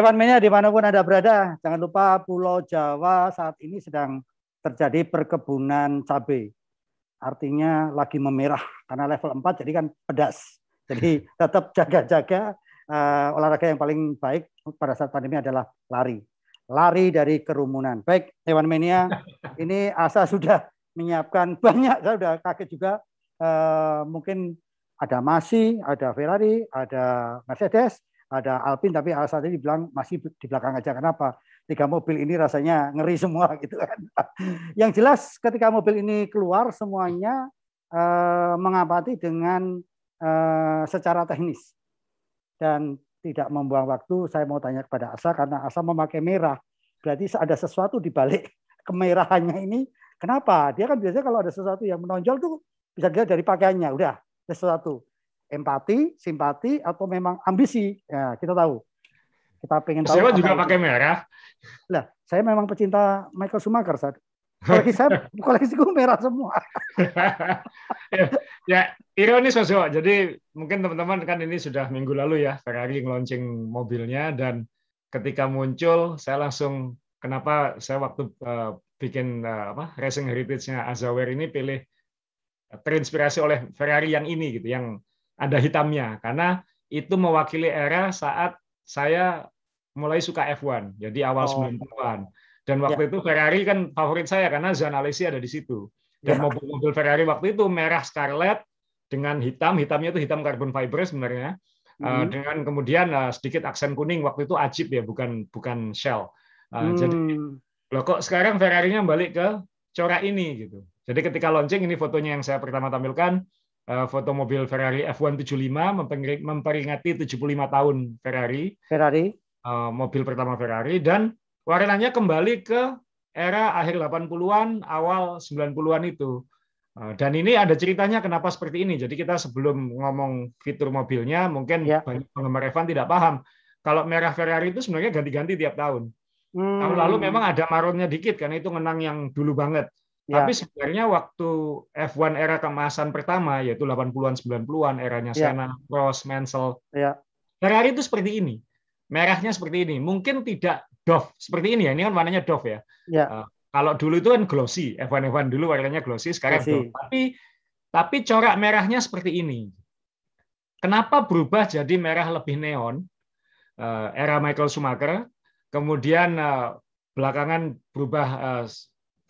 Evan Mania di mana pun Anda berada, jangan lupa Pulau Jawa saat ini sedang terjadi perkebunan cabai. Artinya lagi memerah karena level 4 jadi kan pedas. Jadi tetap jaga-jaga uh, olahraga yang paling baik pada saat pandemi adalah lari. Lari dari kerumunan. Baik, Evan Mania, ini Asa sudah menyiapkan banyak, saya sudah kaget juga. Uh, mungkin ada Masi, ada Ferrari, ada Mercedes, ada Alpine tapi saat ini dibilang masih di belakang aja. Kenapa? Tiga mobil ini rasanya ngeri semua gitu kan. Yang jelas ketika mobil ini keluar semuanya eh, mengapati dengan eh, secara teknis dan tidak membuang waktu. Saya mau tanya kepada Asa karena Asa memakai merah. Berarti ada sesuatu di balik kemerahannya ini. Kenapa? Dia kan biasanya kalau ada sesuatu yang menonjol tuh bisa dilihat dari pakaiannya. Udah, sesuatu empati, simpati, atau memang ambisi. Ya, kita tahu. Kita pengen tahu. Saya juga pakai merah. Lah, saya memang pecinta Michael Schumacher saat. Koleksi saya, koleksiku merah semua. ya, ya, ironis Mas Yo. Jadi mungkin teman-teman kan ini sudah minggu lalu ya Ferrari launching mobilnya dan ketika muncul saya langsung kenapa saya waktu uh, bikin uh, apa racing heritage-nya Azawer ini pilih terinspirasi oleh Ferrari yang ini gitu yang ada hitamnya karena itu mewakili era saat saya mulai suka F1 jadi awal oh. 90-an dan waktu ya. itu Ferrari kan favorit saya karena Zanalesi ada di situ dan ya. mobil-mobil Ferrari waktu itu merah scarlet dengan hitam hitamnya itu hitam carbon fiber sebenarnya hmm. dengan kemudian uh, sedikit aksen kuning waktu itu ajib ya bukan bukan shell uh, hmm. jadi loh kok sekarang Ferrari-nya balik ke corak ini gitu jadi ketika launching ini fotonya yang saya pertama tampilkan Eh, foto mobil Ferrari F175 memperingati 75 tahun Ferrari. Ferrari. Eh, mobil pertama Ferrari dan warnanya kembali ke era akhir 80-an, awal 90-an itu. Eh, dan ini ada ceritanya kenapa seperti ini. Jadi kita sebelum ngomong fitur mobilnya, mungkin ya. banyak penggemar F1 tidak paham. Kalau merah Ferrari itu sebenarnya ganti-ganti tiap tahun. Hmm. Tahun lalu memang ada marunnya dikit karena itu ngenang yang dulu banget. Ya. Tapi sebenarnya waktu F1 era kemasan pertama yaitu 80-an 90-an eranya ya. Senna, Prost, Mansell. Ya. Ferrari itu seperti ini. Merahnya seperti ini. Mungkin tidak Dove seperti ini ya. Ini kan warnanya Dove ya. ya. Uh, kalau dulu itu kan glossy. F1 F1 dulu warnanya glossy, sekarang glossy. Dove. Tapi tapi corak merahnya seperti ini. Kenapa berubah jadi merah lebih neon? Uh, era Michael Schumacher, kemudian uh, belakangan berubah uh,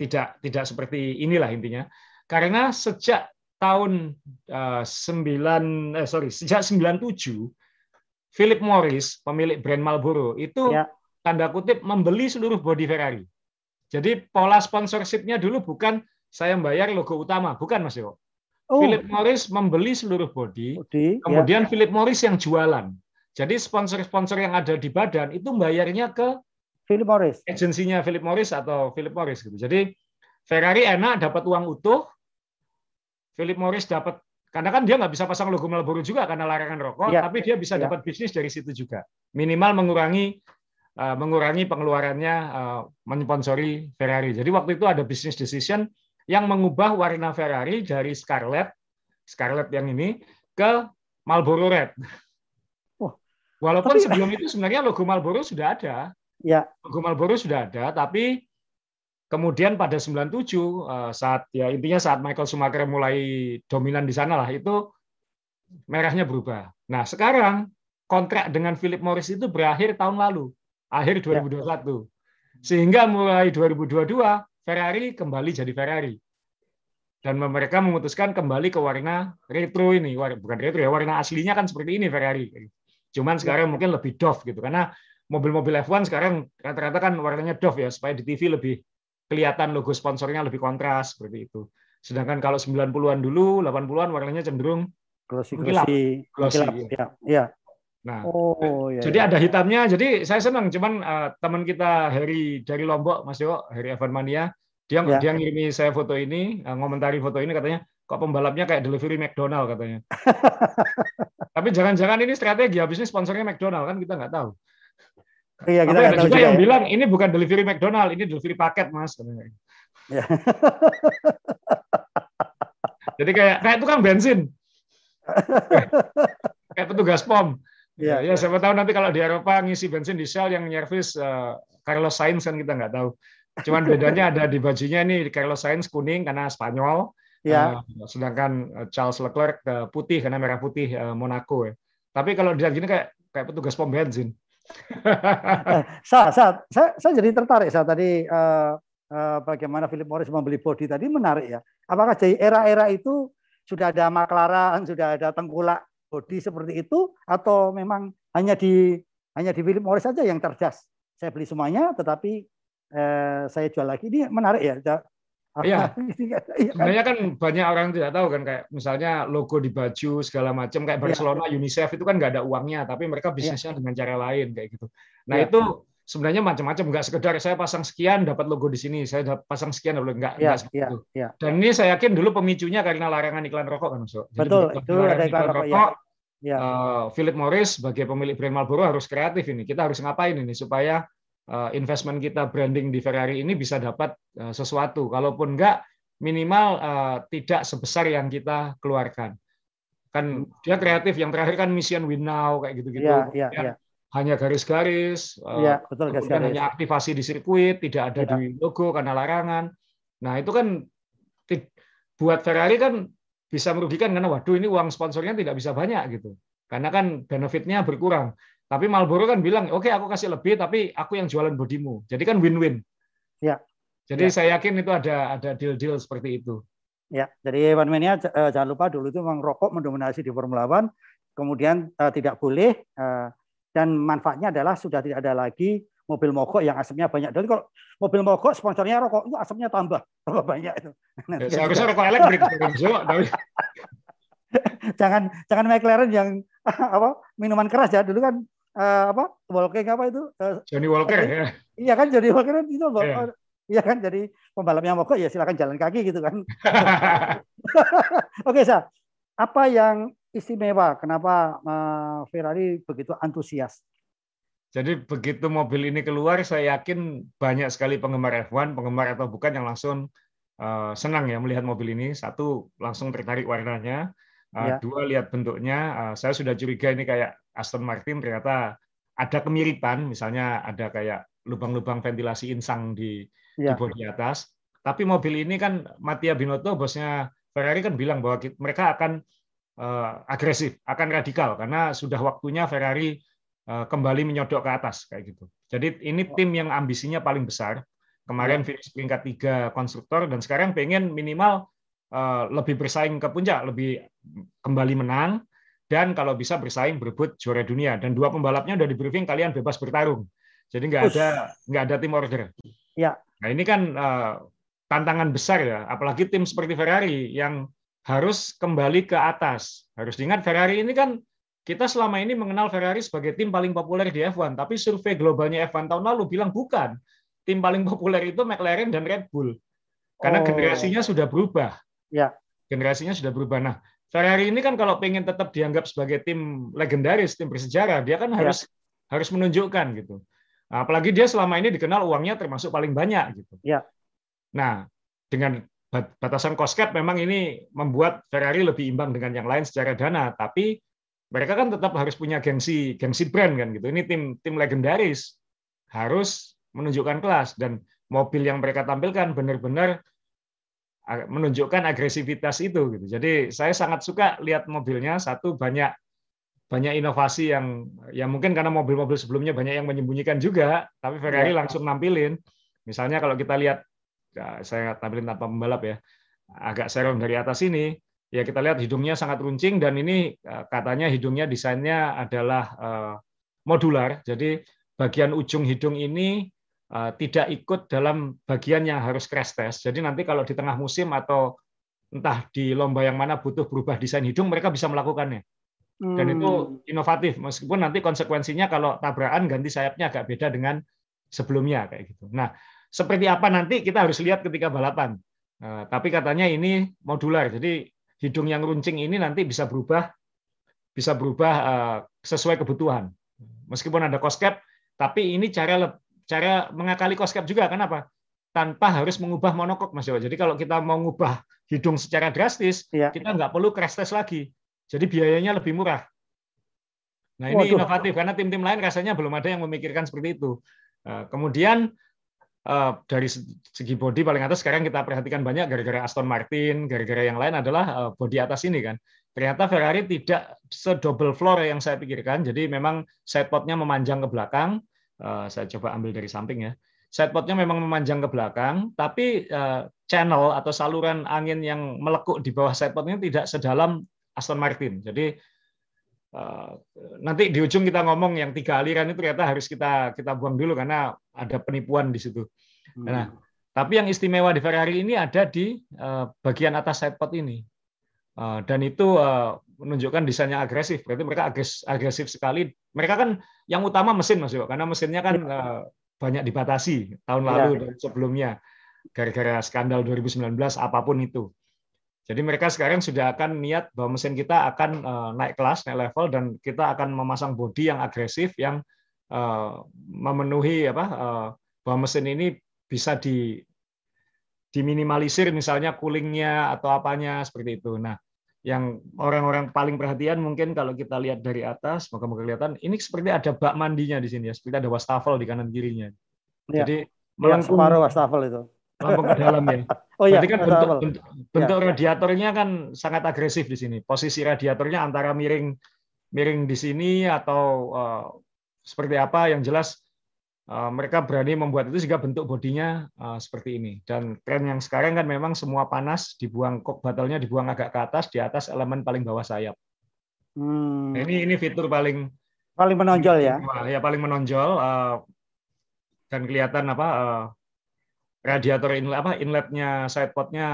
tidak tidak seperti inilah intinya. Karena sejak tahun uh, 9 eh, sorry, sejak 97 Philip Morris, pemilik brand Marlboro, itu ya. tanda kutip membeli seluruh bodi Ferrari. Jadi pola sponsorshipnya dulu bukan saya bayar logo utama, bukan Mas Yo. Oh. Philip Morris membeli seluruh bodi, bodi ya. kemudian ya. Philip Morris yang jualan. Jadi sponsor-sponsor yang ada di badan itu bayarnya ke Philip Morris. Agensinya Philip Morris atau Philip Morris gitu. Jadi Ferrari enak dapat uang utuh, Philip Morris dapat karena kan dia nggak bisa pasang logo Marlboro juga karena larangan rokok, ya. tapi dia bisa ya. dapat bisnis dari situ juga. Minimal mengurangi uh, mengurangi pengeluarannya uh, mensponsori Ferrari. Jadi waktu itu ada business decision yang mengubah warna Ferrari dari scarlet, scarlet yang ini ke Marlboro Red. Walaupun tapi... sebelum itu sebenarnya logo Marlboro sudah ada. Ya. Logo Marlboro sudah ada, tapi kemudian pada 97 eh, saat ya intinya saat Michael Schumacher mulai dominan di sana lah itu merahnya berubah. Nah, sekarang kontrak dengan Philip Morris itu berakhir tahun lalu, akhir 2021. Ya. Sehingga mulai 2022 Ferrari kembali jadi Ferrari. Dan mereka memutuskan kembali ke warna retro ini, bukan retro ya, warna aslinya kan seperti ini Ferrari. Cuman sekarang ya. mungkin lebih doff gitu karena mobil-mobil F1 sekarang rata-rata kan warnanya Dove ya supaya di TV lebih kelihatan logo sponsornya lebih kontras seperti itu. Sedangkan kalau 90-an dulu, 80-an warnanya cenderung glossy glossy, glossy ya. ya. Nah, oh, ya, jadi ya. ada hitamnya. Jadi saya senang. Cuman uh, teman kita Harry dari Lombok, Mas Yo, Harry Evan Mania, dia ya. dia ngirimi saya foto ini, uh, ngomentari foto ini katanya, kok pembalapnya kayak delivery McDonald katanya. Tapi jangan-jangan ini strategi habisnya sponsornya McDonald kan kita nggak tahu. Iya, kita ada juga yang ya. bilang ini bukan delivery McDonald, ini delivery paket, Mas. Ya. Jadi kayak kayak tukang bensin. kayak petugas pom. Ya, ya, siapa tahu nanti kalau di Eropa ngisi bensin di Shell yang nyervis uh, Carlos Sainz kan kita nggak tahu. Cuman bedanya ada di bajunya nih Carlos Sainz kuning karena Spanyol, ya. Uh, sedangkan Charles Leclerc uh, putih karena merah putih uh, Monaco. Ya. Tapi kalau dilihat gini kayak kayak petugas pom bensin. Saat, saat, saya, saya jadi tertarik saat tadi uh, uh, bagaimana Philip Morris membeli body tadi menarik ya. Apakah dari era-era itu sudah ada McLaren, sudah ada tengkulak body seperti itu atau memang hanya di hanya di Philip Morris saja yang cerdas. Saya beli semuanya tetapi eh, saya jual lagi. Ini menarik ya. Iya. iya kan? Sebenarnya kan banyak orang tidak tahu kan kayak misalnya logo di baju segala macam kayak iya. Barcelona, ya. UNICEF itu kan nggak ada uangnya tapi mereka iya. bisnisnya ya. dengan cara lain kayak gitu. Nah ya. itu sebenarnya macam-macam nggak sekedar saya pasang sekian dapat logo di sini saya dapat pasang sekian dapat nggak ya, seperti ya, ya. dan ini saya yakin dulu pemicunya karena larangan iklan rokok kan so. betul itu ada iklan, rokok, rokok ya. Uh, Philip Morris sebagai pemilik brand Marlboro harus kreatif ini kita harus ngapain ini supaya investment kita branding di Ferrari ini bisa dapat uh, sesuatu kalaupun enggak minimal uh, tidak sebesar yang kita keluarkan kan dia kreatif yang terakhir kan mission win now kayak gitu-gitu ya, ya, ya. ya hanya garis-garis, ya, betul, garis -garis. hanya aktivasi di sirkuit, tidak ada ya. di logo karena larangan. Nah itu kan buat Ferrari kan bisa merugikan karena waduh ini uang sponsornya tidak bisa banyak gitu, karena kan benefitnya berkurang. Tapi Marlboro kan bilang, oke okay, aku kasih lebih, tapi aku yang jualan bodimu. Jadi kan win-win. Ya. Jadi ya. saya yakin itu ada ada deal-deal seperti itu. Ya, jadi One Mania eh, jangan lupa dulu itu memang rokok mendominasi di Formula One, kemudian uh, tidak boleh uh, dan manfaatnya adalah sudah tidak ada lagi mobil mogok yang asapnya banyak. Jadi kalau mobil mogok sponsornya rokok itu asapnya tambah, tambah banyak itu. Ya, seharusnya rokok elektrik tapi jangan jangan McLaren yang apa minuman keras ya dulu kan uh, apa Walking apa itu uh, Johnny Walker ya iya kan Johnny Walker itu loh yeah. iya kan jadi pembalapnya mogok ya silakan jalan kaki gitu kan oke sa apa yang istimewa? Kenapa uh, Ferrari begitu antusias? Jadi begitu mobil ini keluar, saya yakin banyak sekali penggemar F1, penggemar atau bukan yang langsung uh, senang ya melihat mobil ini. Satu langsung tertarik warnanya, uh, ya. dua lihat bentuknya. Uh, saya sudah curiga ini kayak Aston Martin ternyata ada kemiripan, misalnya ada kayak lubang-lubang ventilasi insang di, ya. di bodi atas. Tapi mobil ini kan Mattia Binotto, bosnya Ferrari kan bilang bahwa mereka akan Eh, agresif, akan radikal karena sudah waktunya Ferrari eh, kembali menyodok ke atas kayak gitu. Jadi ini tim yang ambisinya paling besar. Kemarin ya. finish peringkat tiga konstruktor dan sekarang pengen minimal lebih bersaing ke puncak, lebih kembali menang dan kalau bisa bersaing berebut juara dunia. Dan dua pembalapnya udah di briefing kalian bebas bertarung. Jadi nggak ada nggak ada tim order. Ya. Nah ini kan tantangan besar ya, apalagi tim seperti Ferrari yang harus kembali ke atas. Harus diingat Ferrari ini kan kita selama ini mengenal Ferrari sebagai tim paling populer di F1, tapi survei globalnya F1 tahun lalu bilang bukan. Tim paling populer itu McLaren dan Red Bull. Karena oh. generasinya sudah berubah. Ya. Generasinya sudah berubah. Nah, Ferrari ini kan kalau pengen tetap dianggap sebagai tim legendaris, tim bersejarah, dia kan ya. harus harus menunjukkan gitu. Nah, apalagi dia selama ini dikenal uangnya termasuk paling banyak gitu. Ya. Nah, dengan batasan cost cap memang ini membuat Ferrari lebih imbang dengan yang lain secara dana, tapi mereka kan tetap harus punya gengsi gengsi brand kan gitu. Ini tim tim legendaris harus menunjukkan kelas dan mobil yang mereka tampilkan benar-benar menunjukkan agresivitas itu gitu. Jadi saya sangat suka lihat mobilnya satu banyak banyak inovasi yang ya mungkin karena mobil-mobil sebelumnya banyak yang menyembunyikan juga, tapi Ferrari ya. langsung nampilin. Misalnya kalau kita lihat Ya, saya tampilin tanpa pembalap ya, agak serong dari atas ini, ya kita lihat hidungnya sangat runcing dan ini eh, katanya hidungnya desainnya adalah eh, modular, jadi bagian ujung hidung ini tidak ikut dalam bagian yang harus crash test. Jadi nanti kalau di tengah musim atau entah di lomba yang mana butuh berubah desain hidung, mereka bisa melakukannya. Dan itu hmm. inovatif, meskipun nanti konsekuensinya kalau tabrakan ganti sayapnya agak beda dengan sebelumnya kayak gitu. Nah, seperti apa nanti kita harus lihat ketika balapan. Nah, tapi katanya ini modular, jadi hidung yang runcing ini nanti bisa berubah, bisa berubah uh, sesuai kebutuhan. Meskipun ada cost cap, tapi ini cara cara mengakali cost cap juga. Kenapa? Tanpa harus mengubah monokok, Mas Jawa. Jadi kalau kita mau mengubah hidung secara drastis, ya. kita nggak perlu crash test lagi. Jadi biayanya lebih murah. Nah ini Waduh. inovatif karena tim-tim lain rasanya belum ada yang memikirkan seperti itu. Eh, kemudian eh, dari segi body paling atas sekarang kita perhatikan banyak gara-gara Aston Martin, gara-gara yang lain adalah eh, body atas ini kan. Ternyata Ferrari tidak sedouble floor yang saya pikirkan. Jadi memang sidepodnya memanjang ke belakang. Saya coba ambil dari samping ya. Sidepodnya memang memanjang ke belakang, tapi channel atau saluran angin yang melekuk di bawah sidepodnya tidak sedalam Aston Martin. Jadi Eh, nanti di ujung kita ngomong yang tiga aliran itu ternyata harus kita kita buang dulu karena ada penipuan di situ. Hmm. Nah, tapi yang istimewa di Ferrari ini ada di eh, bagian atas sidepod ini, eh, dan itu menunjukkan desainnya agresif. Berarti mereka agresif sekali. Mereka kan yang utama mesin mas Yo, karena mesinnya kan ya. banyak dibatasi tahun lalu ya. dan sebelumnya gara-gara skandal 2019 apa pun itu. Jadi mereka sekarang sudah akan niat bahwa mesin kita akan uh, naik kelas, naik level, dan kita akan memasang bodi yang agresif, yang uh, memenuhi apa uh, bahwa mesin ini bisa di diminimalisir misalnya coolingnya atau apanya seperti itu. Nah, yang orang-orang paling perhatian mungkin kalau kita lihat dari atas, maka kelihatan ini seperti ada bak mandinya di sini ya, seperti ada wastafel di kanan kirinya. Ya, Jadi melengkung separuh wastafel itu lampung ke dalam ya. Oh iya. Berarti kan bentuk, bentuk, bentuk ya. radiatornya kan sangat agresif di sini. Posisi radiatornya antara miring miring di sini atau uh, seperti apa yang jelas mereka berani membuat itu sehingga bentuk bodinya uh, seperti ini. Dan tren yang sekarang kan memang semua panas dibuang kok battlenya dibuang agak ke atas di atas elemen paling bawah sayap. Hmm. Nah, ini ini fitur paling paling menonjol ya. Ya paling menonjol uh, dan kelihatan apa radiator inlet apa inletnya sidepodnya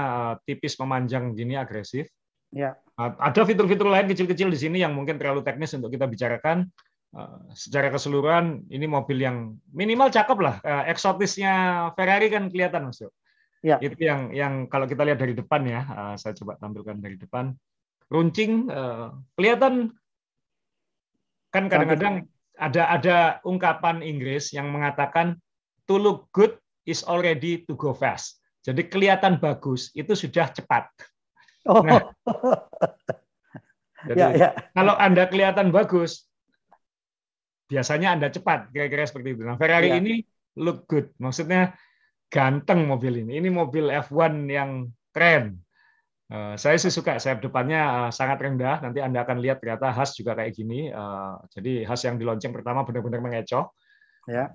tipis memanjang gini agresif. Ya. Ada fitur-fitur lain kecil-kecil di sini yang mungkin terlalu teknis untuk kita bicarakan. Uh, secara keseluruhan ini mobil yang minimal cakep lah. Uh, eksotisnya Ferrari kan kelihatan mas. Ya. Itu yang yang kalau kita lihat dari depan ya, saya coba tampilkan dari depan. Runcing kelihatan kan kadang-kadang ada ada ungkapan Inggris yang mengatakan to look good is already to go fast. Jadi kelihatan bagus itu sudah cepat. Oh. Nah, jadi ya, ya. kalau Anda kelihatan bagus, biasanya Anda cepat, kira-kira seperti itu. Nah, Ferrari ya. ini look good, maksudnya ganteng mobil ini. Ini mobil F1 yang keren. Uh, saya sih suka sayap depannya uh, sangat rendah. Nanti Anda akan lihat ternyata khas juga kayak gini. Uh, jadi khas yang di lonceng pertama benar-benar mengecoh. Ya.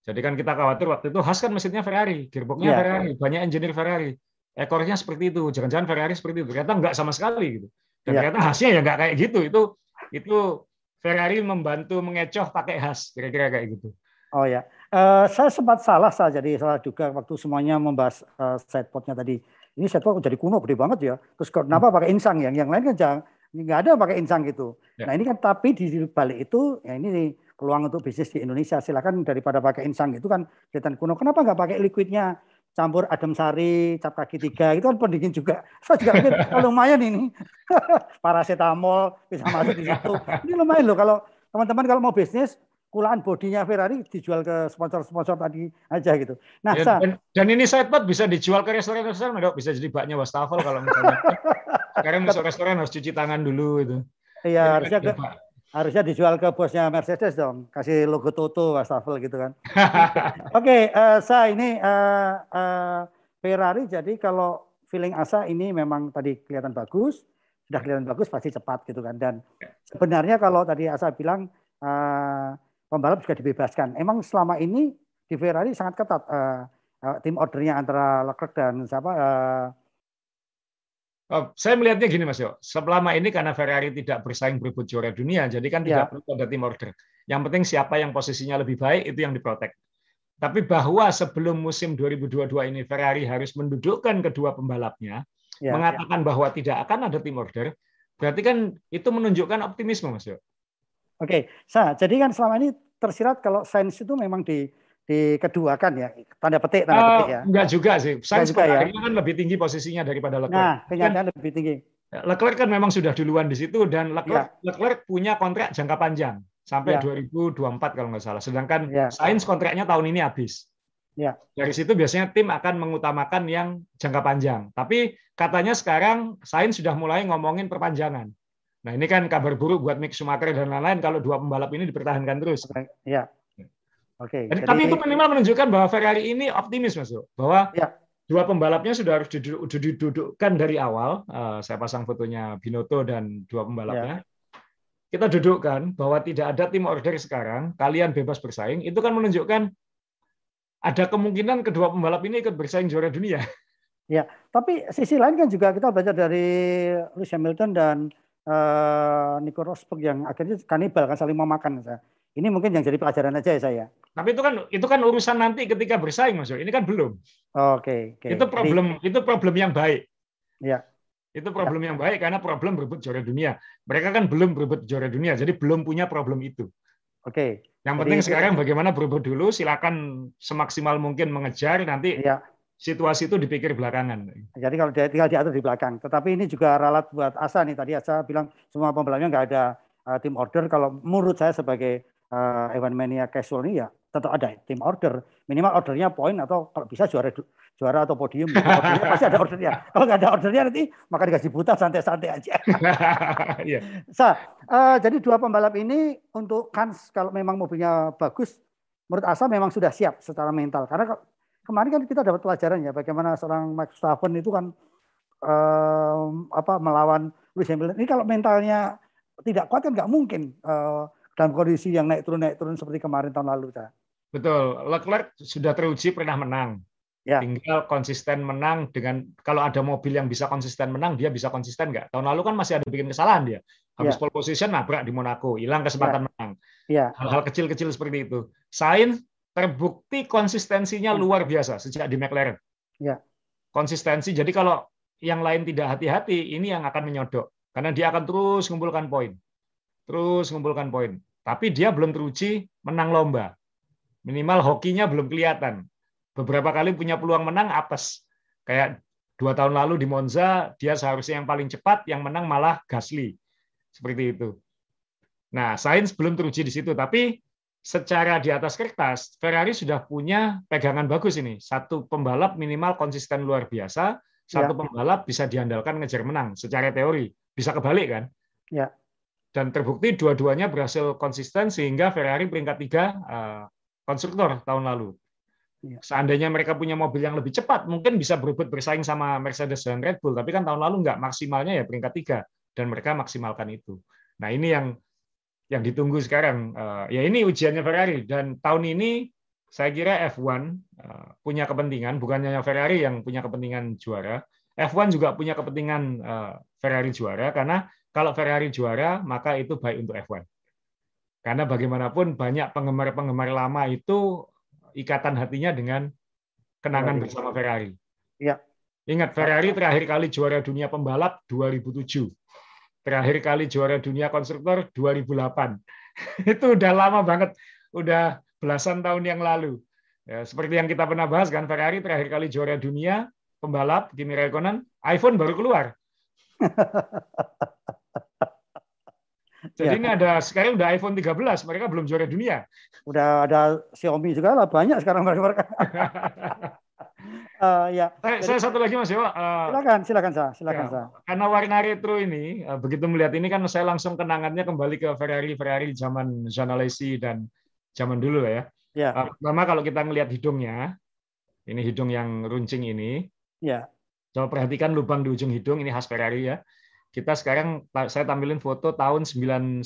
Jadi kan kita khawatir waktu itu Haas kan mesinnya Ferrari, gearboxnya yeah. Ferrari, banyak engineer Ferrari. Ekornya seperti itu, jangan-jangan Ferrari seperti itu. Ternyata nggak sama sekali gitu. Dan yeah. ternyata Haasnya ya nggak kayak gitu. Itu itu Ferrari membantu mengecoh pakai Haas, kira-kira kayak gitu. Oh ya, uh, saya sempat salah saja jadi salah juga waktu semuanya membahas uh, sidepodnya tadi. Ini sidepod jadi kuno gede banget ya. Terus kenapa hmm. pakai insang yang yang lain kan jangan nggak ada pakai insang gitu. Ya. Nah ini kan tapi di balik itu ya ini peluang untuk bisnis di Indonesia. Silakan daripada pakai insang itu kan kelihatan kuno. Kenapa nggak pakai liquidnya? Campur adem sari, cap kaki tiga, itu kan pendingin juga. Saya juga mikir, oh, lumayan ini. Paracetamol bisa masuk di situ. Ini lumayan loh kalau teman-teman kalau mau bisnis, kulaan bodinya Ferrari dijual ke sponsor-sponsor tadi aja gitu. Nah, ya, dan, dan ini sidepod bisa dijual ke restoran-restoran, dok. Bisa jadi baknya wastafel kalau misalnya. Sekarang masuk restoran harus cuci tangan dulu itu. Iya, harusnya ke, Harusnya dijual ke bosnya Mercedes dong, kasih logo Toto, wastafel gitu kan. Oke, okay, uh, eh, saya ini uh, uh, Ferrari. Jadi kalau feeling Asa ini memang tadi kelihatan bagus, sudah kelihatan bagus pasti cepat gitu kan. Dan sebenarnya kalau tadi Asa bilang uh, pembalap juga dibebaskan. Emang selama ini di Ferrari sangat ketat uh, uh, tim ordernya antara Leclerc dan siapa uh, saya melihatnya gini Mas Yo, selama ini karena Ferrari tidak bersaing berebut juara dunia, jadi kan tidak ya. perlu ada tim order. Yang penting siapa yang posisinya lebih baik itu yang diprotek. Tapi bahwa sebelum musim 2022 ini Ferrari harus mendudukkan kedua pembalapnya, ya, mengatakan ya. bahwa tidak akan ada tim order, berarti kan itu menunjukkan optimisme Mas Yo. Oke, sah. Jadi kan selama ini tersirat kalau sains itu memang di di kedua kan ya tanda petik tanda petik ya. enggak juga sih. Sainz juga, ya? kan lebih tinggi posisinya daripada Leclerc. Nah, kenyataan kan, lebih tinggi. Leclerc kan memang sudah duluan di situ dan Leclerc, ya. Leclerc punya kontrak jangka panjang sampai ya. 2024 kalau nggak salah. Sedangkan ya. Sainz kontraknya tahun ini habis. Ya. Dari situ biasanya tim akan mengutamakan yang jangka panjang. Tapi katanya sekarang Sainz sudah mulai ngomongin perpanjangan. Nah ini kan kabar buruk buat Mick Schumacher dan lain-lain kalau dua pembalap ini dipertahankan terus. Ya. Oke. Okay, Tapi itu minimal menunjukkan bahwa Ferrari ini optimis mas, bahwa ya. dua pembalapnya sudah harus didudukkan dari awal. Uh, saya pasang fotonya Binotto dan dua pembalapnya. Ya. Kita dudukkan bahwa tidak ada tim order sekarang, kalian bebas bersaing. Itu kan menunjukkan ada kemungkinan kedua pembalap ini ikut bersaing juara dunia. Ya, tapi sisi lain kan juga kita baca dari Lewis Hamilton dan uh, Nico Rosberg yang akhirnya kanibal kan saling memakan. Ini mungkin yang jadi pelajaran aja ya saya. Tapi itu kan itu kan urusan nanti ketika bersaing Mas. Ini kan belum. Oke, okay, okay. Itu problem jadi, itu problem yang baik. Ya. Itu problem ya. yang baik karena problem berebut juara dunia. Mereka kan belum berebut juara dunia, jadi belum punya problem itu. Oke. Okay. Yang penting jadi, sekarang bagaimana berebut dulu, silakan semaksimal mungkin mengejar nanti ya situasi itu dipikir belakangan. Jadi kalau dia tinggal diatur di belakang. Tetapi ini juga ralat buat Asa nih. Tadi Asa bilang semua pembalapnya nggak ada uh, tim order. Kalau menurut saya sebagai uh, Evan Mania casual ini ya tetap ada tim order. Minimal ordernya poin atau kalau bisa juara juara atau podium. Ordernya pasti ada ordernya. Kalau nggak ada ordernya nanti maka dikasih buta santai-santai aja. yeah. Sa, uh, jadi dua pembalap ini untuk Kans kalau memang mobilnya bagus, menurut Asa memang sudah siap secara mental. Karena kemarin kan kita dapat pelajaran ya bagaimana seorang Max Verstappen itu kan um, apa melawan Lewis Hamilton. Ini kalau mentalnya tidak kuat kan nggak mungkin uh, dalam kondisi yang naik turun naik turun seperti kemarin tahun lalu. Cah. Betul, Leclerc sudah teruji pernah menang. Ya. Tinggal konsisten menang dengan kalau ada mobil yang bisa konsisten menang, dia bisa konsisten nggak? Tahun lalu kan masih ada bikin kesalahan dia. Habis ya. pole position nabrak di Monaco, hilang kesempatan ya. menang. Ya. Hal-hal kecil-kecil seperti itu. Sainz terbukti konsistensinya hmm. luar biasa sejak di McLaren. Ya. Konsistensi. Jadi kalau yang lain tidak hati-hati, ini yang akan menyodok. Karena dia akan terus mengumpulkan poin. Terus mengumpulkan poin. Tapi dia belum teruji menang lomba. Minimal hokinya belum kelihatan. Beberapa kali punya peluang menang apes. Kayak dua tahun lalu di Monza, dia seharusnya yang paling cepat, yang menang malah Gasly. Seperti itu. Nah, Sainz belum teruji di situ. Tapi secara di atas kertas, Ferrari sudah punya pegangan bagus ini. Satu pembalap minimal konsisten luar biasa, satu ya. pembalap bisa diandalkan ngejar menang secara teori. Bisa kebalik kan? Ya. Dan terbukti dua-duanya berhasil konsisten sehingga Ferrari peringkat tiga uh, konstruktor tahun lalu. Ya. Seandainya mereka punya mobil yang lebih cepat, mungkin bisa berebut bersaing sama Mercedes dan Red Bull. Tapi kan tahun lalu nggak maksimalnya ya peringkat tiga, dan mereka maksimalkan itu. Nah ini yang yang ditunggu sekarang. Uh, ya ini ujiannya Ferrari dan tahun ini saya kira F1 uh, eh, punya kepentingan, bukan hanya Ferrari yang punya kepentingan juara, F1 juga punya kepentingan uh, Ferrari juara karena kalau Ferrari juara maka itu baik untuk F1. Karena bagaimanapun banyak penggemar-penggemar lama itu ikatan hatinya dengan kenangan Ferrari. bersama Ferrari. Ya. Ingat Ferrari terakhir kali juara dunia pembalap 2007 terakhir kali juara dunia konstruktor 2008. itu udah lama banget, udah belasan tahun yang lalu. Ya, seperti yang kita pernah bahas kan, Ferrari terakhir kali juara dunia pembalap Kimi Raikkonen, iPhone baru keluar. Jadi ya. ini ada sekarang udah iPhone 13, mereka belum juara dunia. Udah ada Xiaomi juga lah banyak sekarang mereka. uh, ya. Saya, Jadi, saya satu lagi Mas Dewa. Uh, silakan, silakan saya, silakan ya, saya. Karena warna retro ini, uh, begitu melihat ini kan saya langsung kenangannya kembali ke Ferrari Ferrari zaman Jean Alesi dan zaman dulu ya. Ya. Uh, pertama kalau kita melihat hidungnya, ini hidung yang runcing ini. Ya. Coba perhatikan lubang di ujung hidung ini khas Ferrari ya. Kita sekarang saya tampilin foto tahun 91.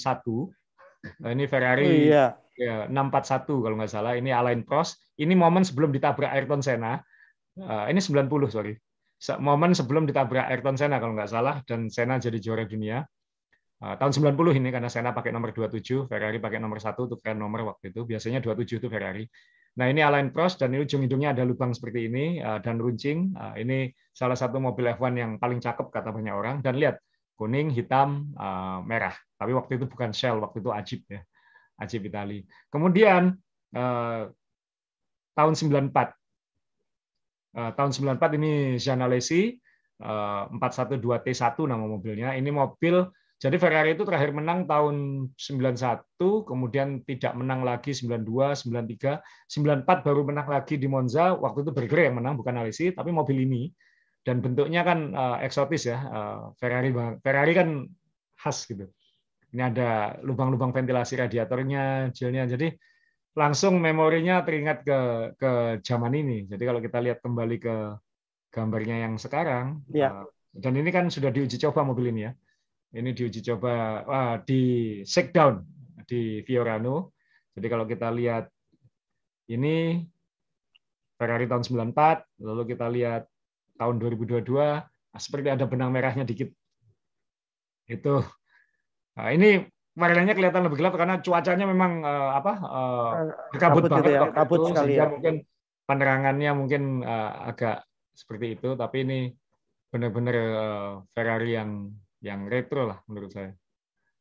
Nah, ini Ferrari oh, iya. ya, 641 kalau nggak salah. Ini Alain Prost. Ini momen sebelum ditabrak Ayrton Senna. Uh, ini 90 sorry. Momen sebelum ditabrak Ayrton Senna kalau nggak salah dan Senna jadi juara dunia. Uh, tahun 90 ini karena Senna pakai nomor 27, Ferrari pakai nomor satu untuk keren nomor waktu itu. Biasanya 27 itu Ferrari. Nah ini Alain Prost dan ini ujung hidungnya ada lubang seperti ini uh, dan runcing. Uh, ini salah satu mobil F1 yang paling cakep kata banyak orang. Dan lihat kuning, hitam, uh, merah. Tapi waktu itu bukan Shell, waktu itu Ajib ya, Ajib Itali. Kemudian uh, tahun 94 Eh, tahun 94 ini Alesi 412 eh, T1 nama mobilnya. Ini mobil jadi Ferrari itu terakhir menang tahun 91, kemudian tidak menang lagi 92, 93, 94 baru menang lagi di Monza. Waktu itu Berger yang menang bukan Alesi, tapi mobil ini dan bentuknya kan uh, eksotis ya. Uh, Ferrari Ferrari kan khas gitu. Ini ada lubang-lubang ventilasi radiatornya, jilnya. Jadi langsung memorinya teringat ke ke zaman ini. Jadi kalau kita lihat kembali ke gambarnya yang sekarang, ya. dan ini kan sudah diuji coba mobil ini ya. Ini diuji coba wah, di shakedown di Fiorano. Jadi kalau kita lihat ini Ferrari tahun 94, lalu kita lihat tahun 2022, nah, seperti ada benang merahnya dikit. Itu. Nah, ini warnanya kelihatan lebih gelap karena cuacanya memang uh, apa uh, kabut, banget gitu ya, kabut itu, sekali ya. mungkin penerangannya mungkin uh, agak seperti itu tapi ini benar-benar uh, Ferrari yang yang retro lah menurut saya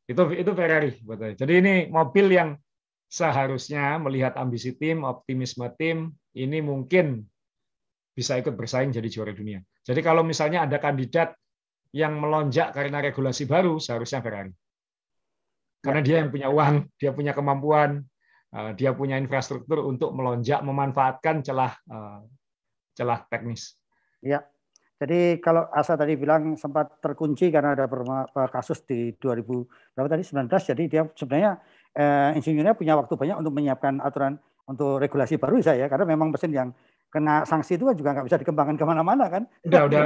itu itu Ferrari buat saya jadi ini mobil yang seharusnya melihat ambisi tim optimisme tim ini mungkin bisa ikut bersaing jadi juara dunia. Jadi kalau misalnya ada kandidat yang melonjak karena regulasi baru seharusnya Ferrari. Karena dia yang punya uang, dia punya kemampuan, eh, dia punya infrastruktur untuk melonjak memanfaatkan celah eh, celah teknis. Ya. Jadi kalau Asa tadi bilang sempat terkunci karena ada kasus di 2000 berapa tadi? 19 jadi dia sebenarnya eh, insinyurnya punya waktu banyak untuk menyiapkan aturan untuk regulasi baru saya karena memang mesin yang kena sanksi itu kan juga nggak bisa dikembangkan ke mana-mana kan. Udah udah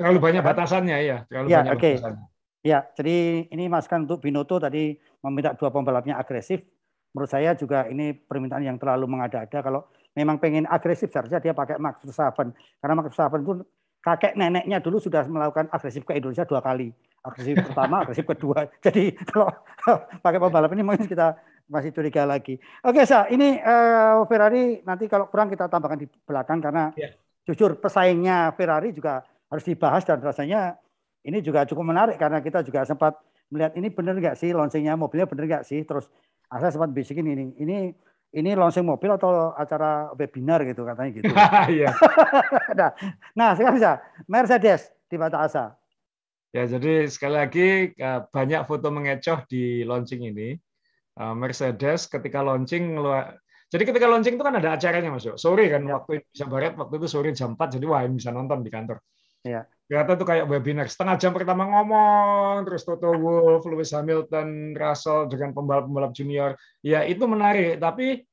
terlalu banyak batasannya ya. Terlalu ya, banyak okay. batasannya. Ya, jadi ini masukan untuk Binoto tadi meminta dua pembalapnya agresif. Menurut saya juga ini permintaan yang terlalu mengada-ada. Kalau memang pengen agresif, seharusnya dia pakai Max Verstappen. Karena Max Verstappen itu kakek neneknya dulu sudah melakukan agresif ke Indonesia dua kali. Agresif pertama, agresif kedua. Jadi kalau pakai pembalap ini mungkin kita masih curiga lagi. Oke, Sa, ini uh, Ferrari nanti kalau kurang kita tambahkan di belakang karena ya. jujur pesaingnya Ferrari juga harus dibahas dan rasanya ini juga cukup menarik karena kita juga sempat melihat ini benar nggak sih launchingnya mobilnya benar nggak sih terus saya sempat bisikin ini ini ini launching mobil atau acara webinar gitu katanya gitu. Iya. nah, nah, sekarang bisa Mercedes di mata Asa. Ya, jadi sekali lagi eh, banyak foto mengecoh di launching ini. Eh, Mercedes ketika launching jadi ketika launching itu kan ada acaranya Mas Sore kan ya. waktu bisa Barat waktu itu sore jam 4 jadi wah bisa nonton di kantor. Ya. Ternyata tuh kayak webinar setengah jam pertama ngomong terus Toto Wolff, Lewis Hamilton, Russell dengan pembalap-pembalap junior. Ya itu menarik, tapi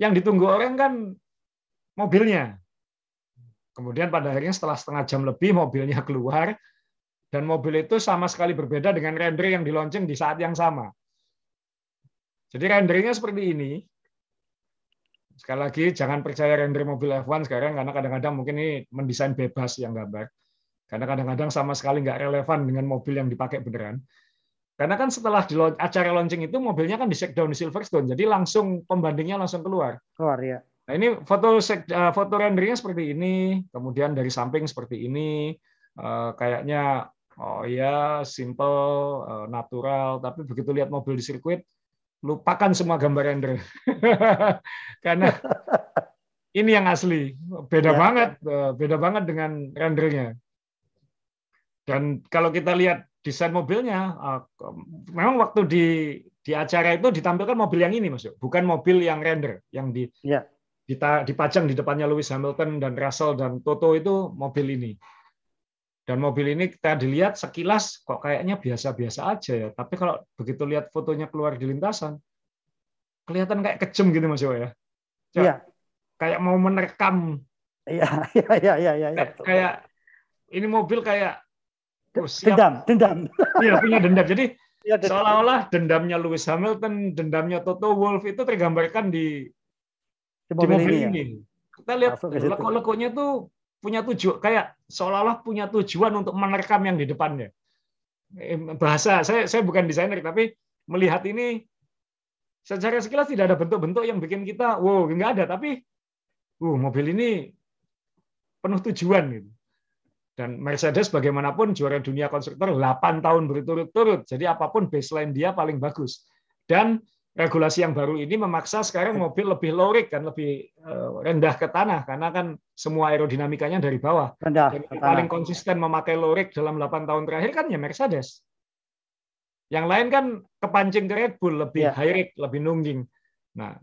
yang ditunggu orang kan mobilnya. Kemudian pada akhirnya setelah setengah jam lebih mobilnya keluar dan mobil itu sama sekali berbeda dengan render yang di launching di saat yang sama. Jadi renderingnya seperti ini. Sekali lagi jangan percaya render mobil F1 sekarang karena kadang-kadang mungkin ini mendesain bebas yang gambar karena kadang-kadang sama sekali nggak relevan dengan mobil yang dipakai beneran. Karena kan setelah di acara launching itu mobilnya kan di shakedown di Silverstone, jadi langsung pembandingnya langsung keluar. Keluar ya. Nah ini foto eh, foto renderingnya seperti ini, kemudian dari samping seperti ini, eh, kayaknya oh ya simple, eh, natural, tapi begitu lihat mobil di sirkuit, lupakan semua gambar render, karena ini yang asli, beda ya. banget, beda banget dengan rendernya. Dan kalau kita lihat desain mobilnya, uh, memang waktu di di acara itu ditampilkan mobil yang ini, Mas, bukan mobil yang render, yang di ya. dipajang di depannya Lewis Hamilton dan Russell dan Toto itu mobil ini. Dan mobil ini kita dilihat sekilas kok kayaknya biasa-biasa aja ya. Tapi kalau begitu lihat fotonya keluar di lintasan, kelihatan kayak kejem gitu Mas ya. Iya. Kayak mau menerkam. Iya, iya, iya, iya, iya. Kayak, kayak ini mobil kayak Oh, dendam, dendam. Iya, punya dendam. Jadi ya, seolah-olah dendamnya Lewis Hamilton, dendamnya Toto Wolff itu tergambarkan di di mobil, di mobil ini. ini. Ya? Kita lihat lekuk-lekuknya tuh punya tujuan kayak seolah-olah punya tujuan untuk menerkam yang di depannya. Bahasa saya saya bukan desainer tapi melihat ini secara sekilas tidak ada bentuk-bentuk yang bikin kita wow nggak ada tapi uh mobil ini penuh tujuan gitu. Dan Mercedes bagaimanapun juara dunia konstruktor 8 tahun berturut-turut. Jadi apa pun baseline dia paling bagus. Dan regulasi yang baru ini memaksa sekarang mobil lebih low rig kan lebih eh, rendah ke tanah karena kan semua aerodinamikanya dari bawah. Rendah Jadi paling konsisten memakai low rig dalam 8 tahun terakhir kan ya Mercedes. Yang lain kan kepancing ke Red Bull lebih yeah. high rig, lebih nungging. Nah,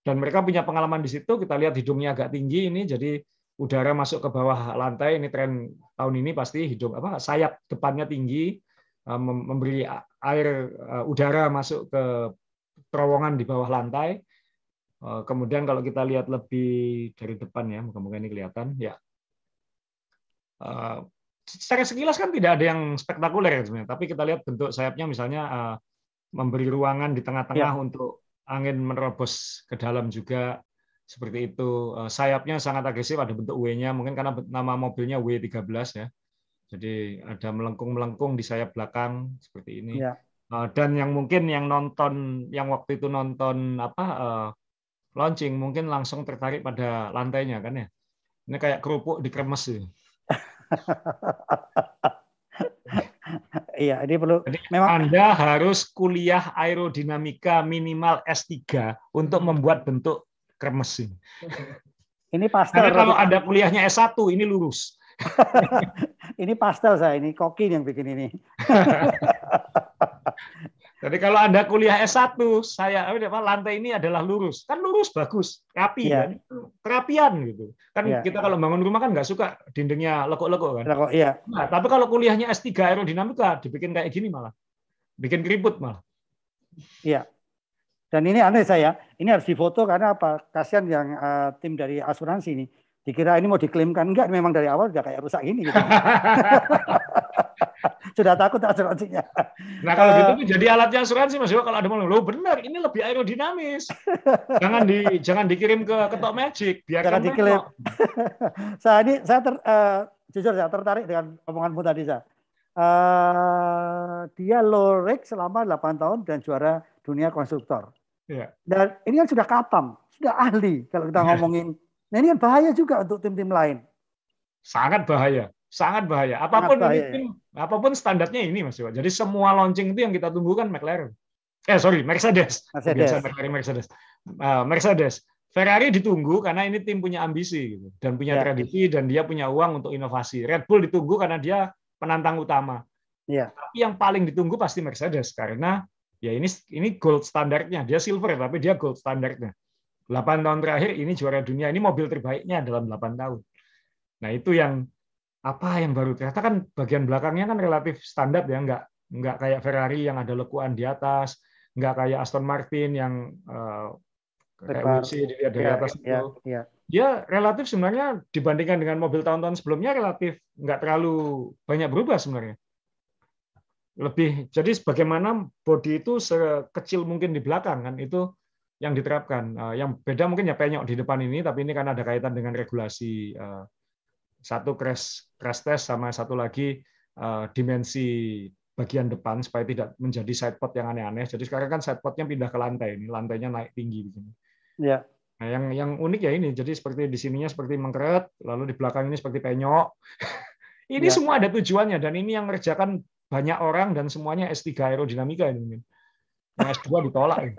dan mereka punya pengalaman di situ. Kita lihat hidungnya agak tinggi ini, jadi udara masuk ke bawah lantai ini tren tahun ini pasti hidung apa sayap depannya tinggi memberi air udara masuk ke terowongan di bawah lantai. Kemudian kalau kita lihat lebih dari depan ya, moga-moga ini kelihatan ya. Secara sekilas kan tidak ada yang spektakuler ya sebenarnya, tapi kita lihat bentuk sayapnya misalnya memberi ruangan di tengah-tengah ya. untuk angin menerobos ke dalam juga seperti itu. Sayapnya sangat agresif, ada bentuk W-nya, mungkin karena nama mobilnya W13 ya. Jadi ada melengkung-melengkung di sayap belakang seperti ini. Ya. Dan yang mungkin yang nonton, yang waktu itu nonton apa launching, mungkin langsung tertarik pada lantainya kan ya. Ini kayak kerupuk dikremes sih. Iya, ini perlu. Jadi memang Anda harus kuliah aerodinamika minimal S3 untuk membuat bentuk kremes ini. Ini pastel. Karena kalau Anda kuliahnya S1 ini lurus. ini pastel saya, ini koki yang bikin ini. Jadi kalau Anda kuliah S1, saya apa lantai ini adalah lurus. Kan lurus bagus, rapi yeah. kan. Kerapian gitu. Kan yeah. kita kalau bangun rumah kan nggak suka dindingnya lekuk-lekuk kan. Lekuk, iya. Nah, tapi kalau kuliahnya S3 aerodinamika dibikin kayak gini malah. Bikin keriput malah. Iya. Dan ini aneh saya, ini harus difoto karena apa? Kasihan yang uh, tim dari asuransi ini dikira ini mau diklaimkan enggak memang dari awal udah kayak rusak gini gitu. sudah takut asuransinya. Nah kalau gitu tuh jadi alatnya asuransi Mas Yo kalau ada mau lo benar ini lebih aerodinamis. jangan di jangan dikirim ke ketok magic biar jangan dikirim. saya ini saya ter, uh, jujur saya tertarik dengan omonganmu tadi saya. Uh, dia low rate selama 8 tahun dan juara dunia konstruktor. Ya. Dan ini kan sudah katam, sudah ahli kalau kita iya. ngomongin. Nah ini kan bahaya juga untuk tim-tim lain. Sangat bahaya sangat bahaya. Apa pun sangat bahaya. Ini, apa pun standarnya ini Mas Iwan. Jadi semua launching itu yang kita tunggu kan McLaren. Eh sorry Mercedes. Mercedes. Biasa McLaren Mercedes. Uh, Mercedes. Ferrari ditunggu karena ini tim punya ambisi gitu dan punya ya. tradisi dan dia punya uang untuk inovasi. Red Bull ditunggu karena dia penantang utama. Ya. Tapi yang paling ditunggu pasti Mercedes karena ya ini ini gold standarnya. Dia silver tapi dia gold standarnya. 8 tahun terakhir ini juara dunia. Ini mobil terbaiknya dalam 8 tahun. Nah, itu yang apa yang baru? Ternyata kan bagian belakangnya kan relatif standar ya nggak nggak kayak Ferrari yang ada lekuan di atas nggak kayak Aston Martin yang uh, kayak WC dilihat dari ya, atas ya, itu. ya. dia relatif sebenarnya dibandingkan dengan mobil tahun-tahun sebelumnya relatif nggak terlalu banyak berubah sebenarnya. Lebih jadi sebagaimana body itu sekecil mungkin di belakang kan itu yang diterapkan. Uh, yang beda mungkin ya penyok di depan ini tapi ini kan ada kaitan dengan regulasi uh, satu crash crash test sama satu lagi uh, dimensi bagian depan supaya tidak menjadi sidepod yang aneh-aneh. Jadi sekarang kan sidepodnya pindah ke lantai ini, lantainya naik tinggi begini. Ya. Nah, yang yang unik ya ini, jadi seperti di sininya seperti mengkeret, lalu di belakang ini seperti penyok. ini ya. semua ada tujuannya dan ini yang mengerjakan banyak orang dan semuanya S3 aerodinamika ini. Yang S2 ditolak. Ini.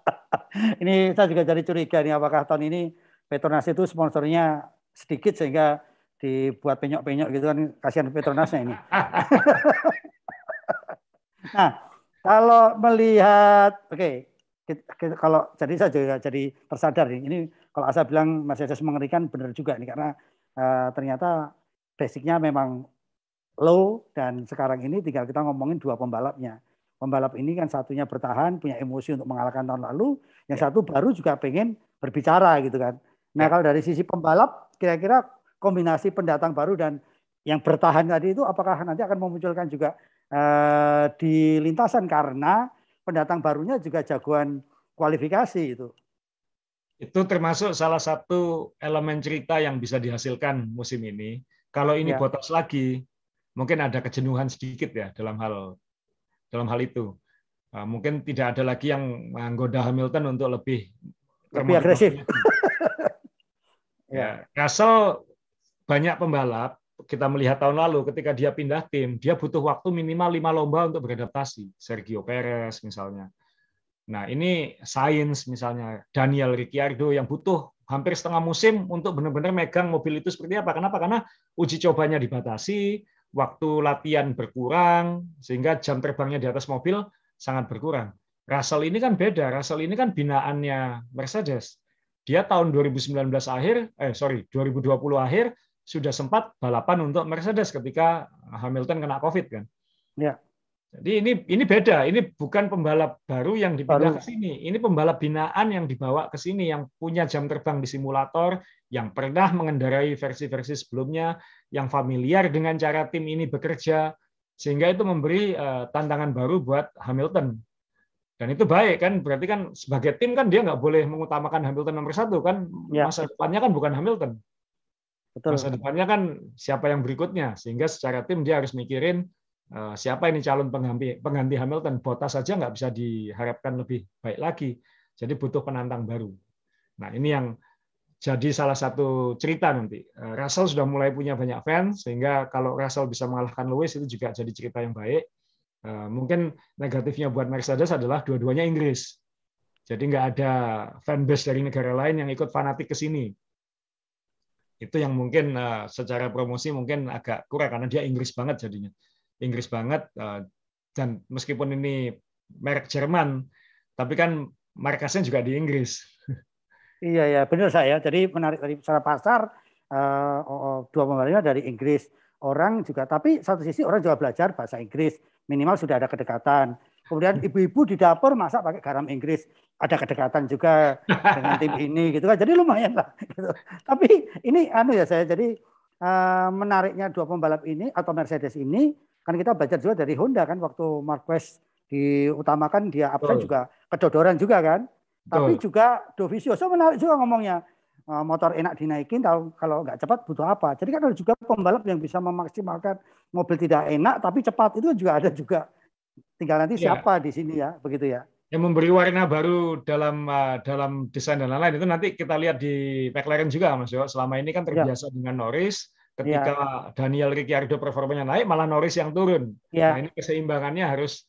ini saya juga jadi curiga nih apakah tahun ini Petronas itu sponsornya sedikit sehingga dibuat penyok-penyok gitu kan kasihan Petronasnya ini. nah, kalau melihat oke, okay, kalau jadi saya juga jadi tersadar nih. Ini kalau Asa bilang Mas Yesus mengerikan benar juga nih karena uh, ternyata basicnya memang low dan sekarang ini tinggal kita ngomongin dua pembalapnya. Pembalap ini kan satunya bertahan, punya emosi untuk mengalahkan tahun lalu, yang ya. satu baru juga pengen berbicara gitu kan. Nah, ya. kalau dari sisi pembalap kira-kira kombinasi pendatang baru dan yang bertahan tadi itu apakah nanti akan memunculkan juga uh, di lintasan karena pendatang barunya juga jagoan kualifikasi itu. Itu termasuk salah satu elemen cerita yang bisa dihasilkan musim ini. Kalau ini ya. botas lagi, mungkin ada kejenuhan sedikit ya dalam hal dalam hal itu. Uh, mungkin tidak ada lagi yang menggoda Hamilton untuk lebih lebih agresif. ya, Russell banyak pembalap kita melihat tahun lalu ketika dia pindah tim, dia butuh waktu minimal lima lomba untuk beradaptasi. Sergio Perez misalnya. Nah ini Sainz misalnya, Daniel Ricciardo yang butuh hampir setengah musim untuk benar-benar megang mobil itu seperti apa. Kenapa? Karena uji cobanya dibatasi, waktu latihan berkurang, sehingga jam terbangnya di atas mobil sangat berkurang. Russell ini kan beda. Russell ini kan binaannya Mercedes. Dia tahun 2019 akhir, eh sorry, 2020 akhir sudah sempat balapan untuk Mercedes ketika Hamilton kena COVID kan. Ya. Jadi ini ini beda, ini bukan pembalap baru yang dipindah baru. ke sini. Ini pembalap binaan yang dibawa ke sini yang punya jam terbang di simulator, yang pernah mengendarai versi-versi sebelumnya, yang familiar dengan cara tim ini bekerja, sehingga itu memberi uh, tantangan baru buat Hamilton. Dan itu baik kan, berarti kan sebagai tim kan dia nggak boleh mengutamakan Hamilton nomor satu kan, ya. masa depannya kan bukan Hamilton. Betul. Masa depannya kan siapa yang berikutnya, sehingga secara tim dia harus mikirin Eh, siapa ini calon pengganti pengganti Hamilton. Bottas saja nggak bisa diharapkan lebih baik lagi jadi butuh penantang baru. Nah ini yang jadi salah satu cerita nanti. Eh, Russell sudah mulai punya banyak fans sehingga kalau Russell bisa mengalahkan Lewis itu juga jadi cerita yang baik. Eh, mungkin negatifnya buat Mercedes adalah dua-duanya Inggris. Jadi nggak ada fanbase dari negara lain yang ikut fanatik ke sini itu yang mungkin secara promosi mungkin agak kurang karena dia Inggris banget jadinya Inggris banget eh, dan meskipun ini merek Jerman tapi kan markasnya juga di Inggris. Iya ya benar saya. Jadi menarik dari secara pasar uh, dua pembalapnya dari Inggris. Orang juga tapi satu sisi orang juga belajar bahasa Inggris minimal sudah ada kedekatan. Kemudian ibu-ibu di dapur masak pakai garam Inggris ada kedekatan juga dengan tim ini gitu kan. Jadi lumayan lah. Gitu. Tapi ini anu ya saya jadi uh, menariknya dua pembalap ini atau Mercedes ini Kan kita belajar juga dari Honda kan waktu Marquez diutamakan dia absen juga kedodoran juga kan. Tapi juga Dovizioso menarik juga ngomongnya. Eh, motor enak dinaikin tahu kalau nggak cepat butuh apa. Jadi kan ada juga pembalap yang bisa memaksimalkan mobil tidak enak tapi cepat itu juga ada juga. Tinggal nanti ya. siapa di sini ya, begitu ya. Yang memberi warna baru dalam uh, dalam desain dan lain-lain itu nanti kita lihat di McLaren juga Mas Yo. Selama ini kan ya. terbiasa ya. dengan Norris, Ketika ya. Daniel Ricciardo performanya naik, malah Norris yang turun. Ya. Nah, ini keseimbangannya harus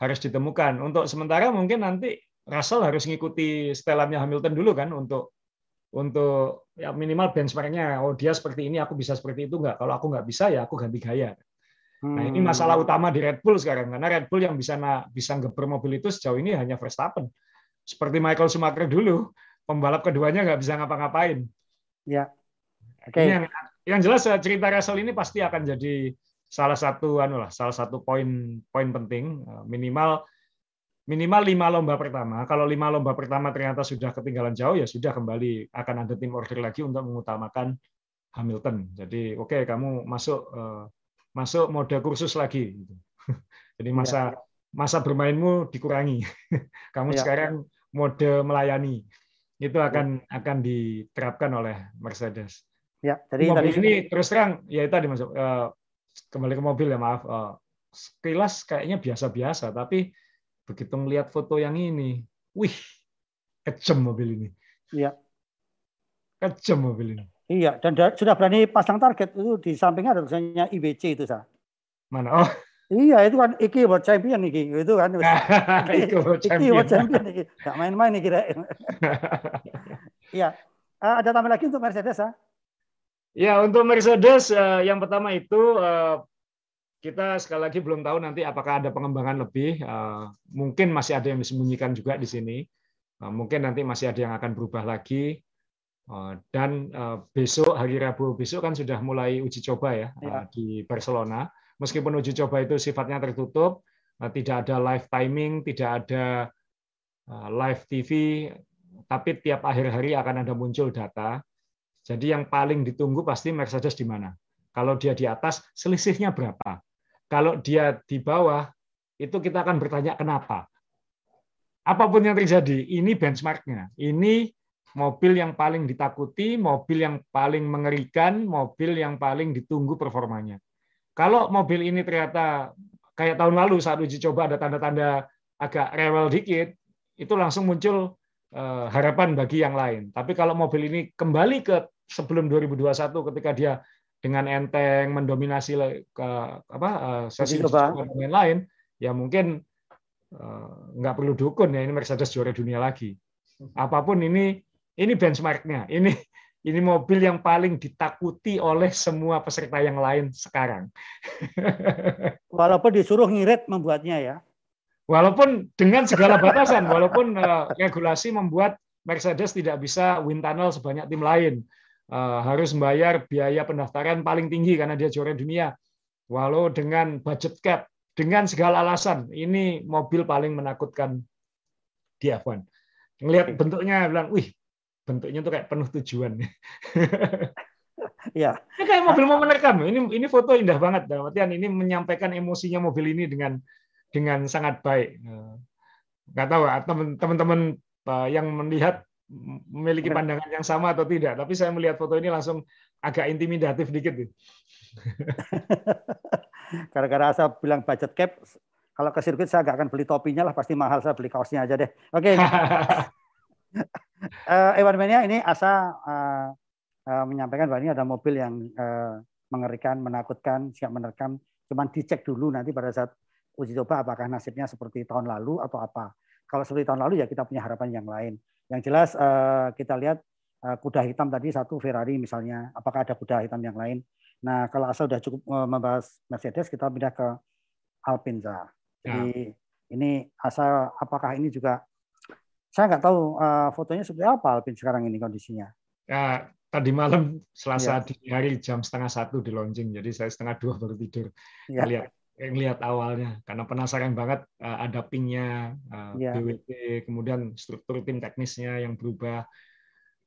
harus ditemukan. Untuk sementara mungkin nanti Russell harus mengikuti setelannya Hamilton dulu kan untuk untuk ya minimal benchmarknya. Oh dia seperti ini, aku bisa seperti itu nggak? Kalau aku nggak bisa ya aku ganti gaya. Hmm. Nah ini hmm. masalah utama di Red Bull sekarang karena Red Bull yang bisa bisa ngeber mobil itu sejauh ini hanya Verstappen. Seperti Michael Schumacher dulu, pembalap keduanya nggak bisa ngapa-ngapain. Ya. Oke. Okay. Yang yang jelas eh, cerita Russell ini pasti akan jadi salah satu anu lah, salah satu poin poin penting eh, minimal minimal lima lomba pertama. Kalau lima lomba pertama ternyata sudah ketinggalan jauh ya sudah kembali akan ada tim order lagi untuk mengutamakan Hamilton. Jadi oke okay, kamu masuk uh, masuk mode kursus lagi. Gitu. Jadi masa ya. masa bermainmu dikurangi. kamu ya. sekarang mode melayani. Itu akan ya. akan diterapkan oleh Mercedes. Ya, jadi mobil tadi ini terus terang ya tadi masuk uh, kembali ke mobil ya maaf. Uh, sekilas kayaknya biasa-biasa, tapi begitu melihat foto yang ini, wih, kejam mobil ini. Iya. Kejam mobil ini. Iya, dan sudah berani pasang target itu di sampingnya ada tulisannya IBC itu sah. Mana? Oh. Iya, itu kan Iki World Champion Iki, itu kan. Iki, World Champion. Iki World Champion Iki. Gak main-main nih kira. Iya. Uh, ada tambah lagi untuk Mercedes, ah? Ya, untuk Mercedes eh, yang pertama itu eh, kita sekali lagi belum tahu nanti apakah ada pengembangan lebih. Eh, mungkin masih ada yang disembunyikan juga di sini. Mungkin nanti masih ada yang akan berubah lagi. Dan besok hari Rabu besok kan sudah mulai uji coba ya, ya. di Barcelona. Meskipun uji coba itu sifatnya tertutup, tidak ada live timing, tidak ada live TV, tapi tiap akhir hari akan ada muncul data jadi yang paling ditunggu pasti Mercedes di mana. Kalau dia di atas, selisihnya berapa? Kalau dia di bawah, itu kita akan bertanya kenapa. Apa pun yang terjadi, ini benchmarknya. Ini mobil yang paling ditakuti, mobil yang paling mengerikan, mobil yang paling ditunggu performanya. Kalau mobil ini ternyata kayak tahun lalu saat uji coba ada tanda-tanda agak rewel dikit, itu langsung muncul eh, harapan bagi yang lain. Tapi kalau mobil ini kembali ke sebelum 2021 ketika dia dengan enteng mendominasi ke apa eh, sesi dan lain-lain, ya mungkin eh, nggak perlu dukun ya ini Mercedes juara dunia lagi. Apa pun ini ini benchmarknya, ini ini mobil yang paling ditakuti oleh semua peserta yang lain sekarang. Walaupun disuruh ngirit membuatnya ya. Walaupun dengan segala batasan, walaupun eh, regulasi membuat Mercedes tidak bisa win tunnel sebanyak tim lain. Eh, harus membayar biaya pendaftaran paling tinggi karena dia juara dunia. Walau dengan budget cap dengan segala alasan ini mobil paling menakutkan di F1. Ngelihat bentuknya bilang, wih bentuknya tuh kayak penuh tujuan. Iya. Ini kayak mobil mau menerkam. Ini ini foto indah banget dalam artian ini menyampaikan emosinya mobil ini dengan dengan sangat baik. Nggak tahu ah, teman-teman ah, yang melihat memiliki pandangan yang sama atau tidak, tapi saya melihat foto ini langsung agak intimidatif dikit. Gara-gara saya bilang budget cap, kalau ke sirkuit saya nggak akan beli topinya lah, pasti mahal saya beli kaosnya aja deh. Oke. Okay. uh, Ewan Mania ini Asa uh, uh, menyampaikan bahwa ini ada mobil yang uh, mengerikan, menakutkan, siap menerkam. Cuman dicek dulu nanti pada saat uji coba apakah nasibnya seperti tahun lalu atau apa. Kalau seperti tahun lalu ya kita punya harapan yang lain. Yang jelas uh, kita lihat uh, kuda hitam tadi satu Ferrari misalnya, apakah ada kuda hitam yang lain? Nah kalau asal sudah cukup uh, membahas Mercedes, kita pindah ke Alpine. Jadi ya. ini asal apakah ini juga saya nggak tahu uh, fotonya seperti apa Alvin sekarang ini kondisinya. Ya, tadi malam Selasa ya. di hari jam setengah satu di launching, jadi saya setengah dua baru tidur. Ya. Lihat lihat awalnya karena penasaran banget uh, ada pingnya uh, ya. BWT, kemudian struktur tim teknisnya yang berubah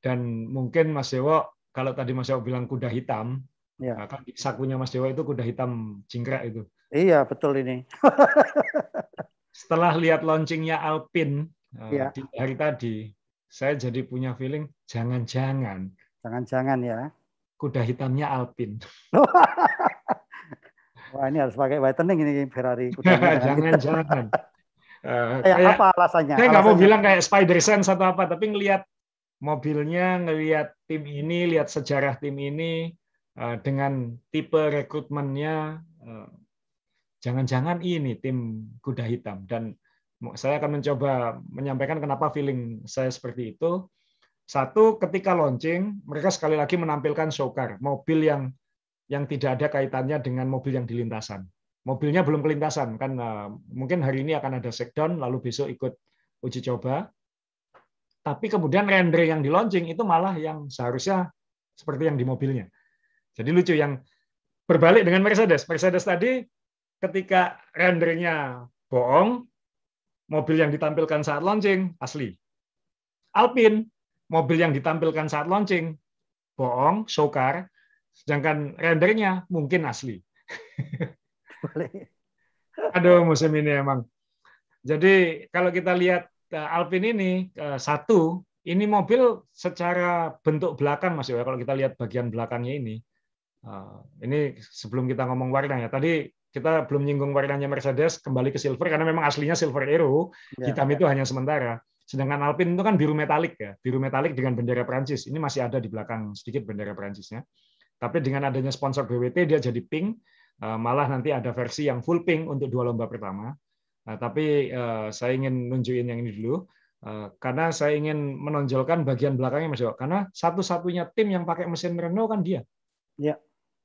dan mungkin Mas Dewo kalau tadi Mas Dewo bilang kuda hitam, ya. kan sakunya Mas Dewo itu kuda hitam jingkrak itu. Iya betul ini. Setelah lihat launchingnya Alpine ya. di hari tadi, saya jadi punya feeling jangan-jangan. Jangan-jangan ya. Kuda hitamnya Alpin. Wah ini harus pakai whitening ini Ferrari. Jangan-jangan. uh, kayak, apa alasannya? Saya nggak mau bilang kayak Spider Sense atau apa, tapi ngelihat mobilnya, ngelihat tim ini, lihat sejarah tim ini uh, dengan tipe rekrutmennya, uh, jangan-jangan ini tim kuda hitam dan saya akan mencoba menyampaikan kenapa feeling saya seperti itu. Satu, ketika launching, mereka sekali lagi menampilkan show car, mobil yang yang tidak ada kaitannya dengan mobil yang di lintasan. Mobilnya belum kelintasan, kan uh, mungkin hari ini akan ada shakedown, lalu besok ikut uji coba. Tapi kemudian render yang di launching itu malah yang seharusnya seperti yang di mobilnya. Jadi lucu yang berbalik dengan Mercedes. Mercedes tadi ketika rendernya bohong, mobil yang ditampilkan saat launching asli. Alpine, mobil yang ditampilkan saat launching bohong, show car, sedangkan rendernya mungkin asli. Aduh, musim ini emang. Jadi kalau kita lihat eh, Alpine ini eh, satu, ini mobil secara bentuk belakang Mas ya kalau kita lihat bagian belakangnya ini. Eh, ini sebelum kita ngomong warnanya. Tadi kita belum nyinggung warnanya Mercedes kembali ke silver karena memang aslinya silver aero ya, hitam ya. itu hanya sementara. Sedangkan Alpine itu kan biru metalik ya biru metalik dengan bendera Prancis ini masih ada di belakang sedikit bendera Prancisnya tapi dengan adanya sponsor BWT dia jadi pink eh, malah nanti ada versi yang full pink untuk dua lomba pertama. Nah, tapi eh, saya ingin nunjukin yang ini dulu. Karena saya ingin menonjolkan bagian belakangnya Mas Jo karena satu-satunya tim yang pakai mesin Renault kan dia. Ya.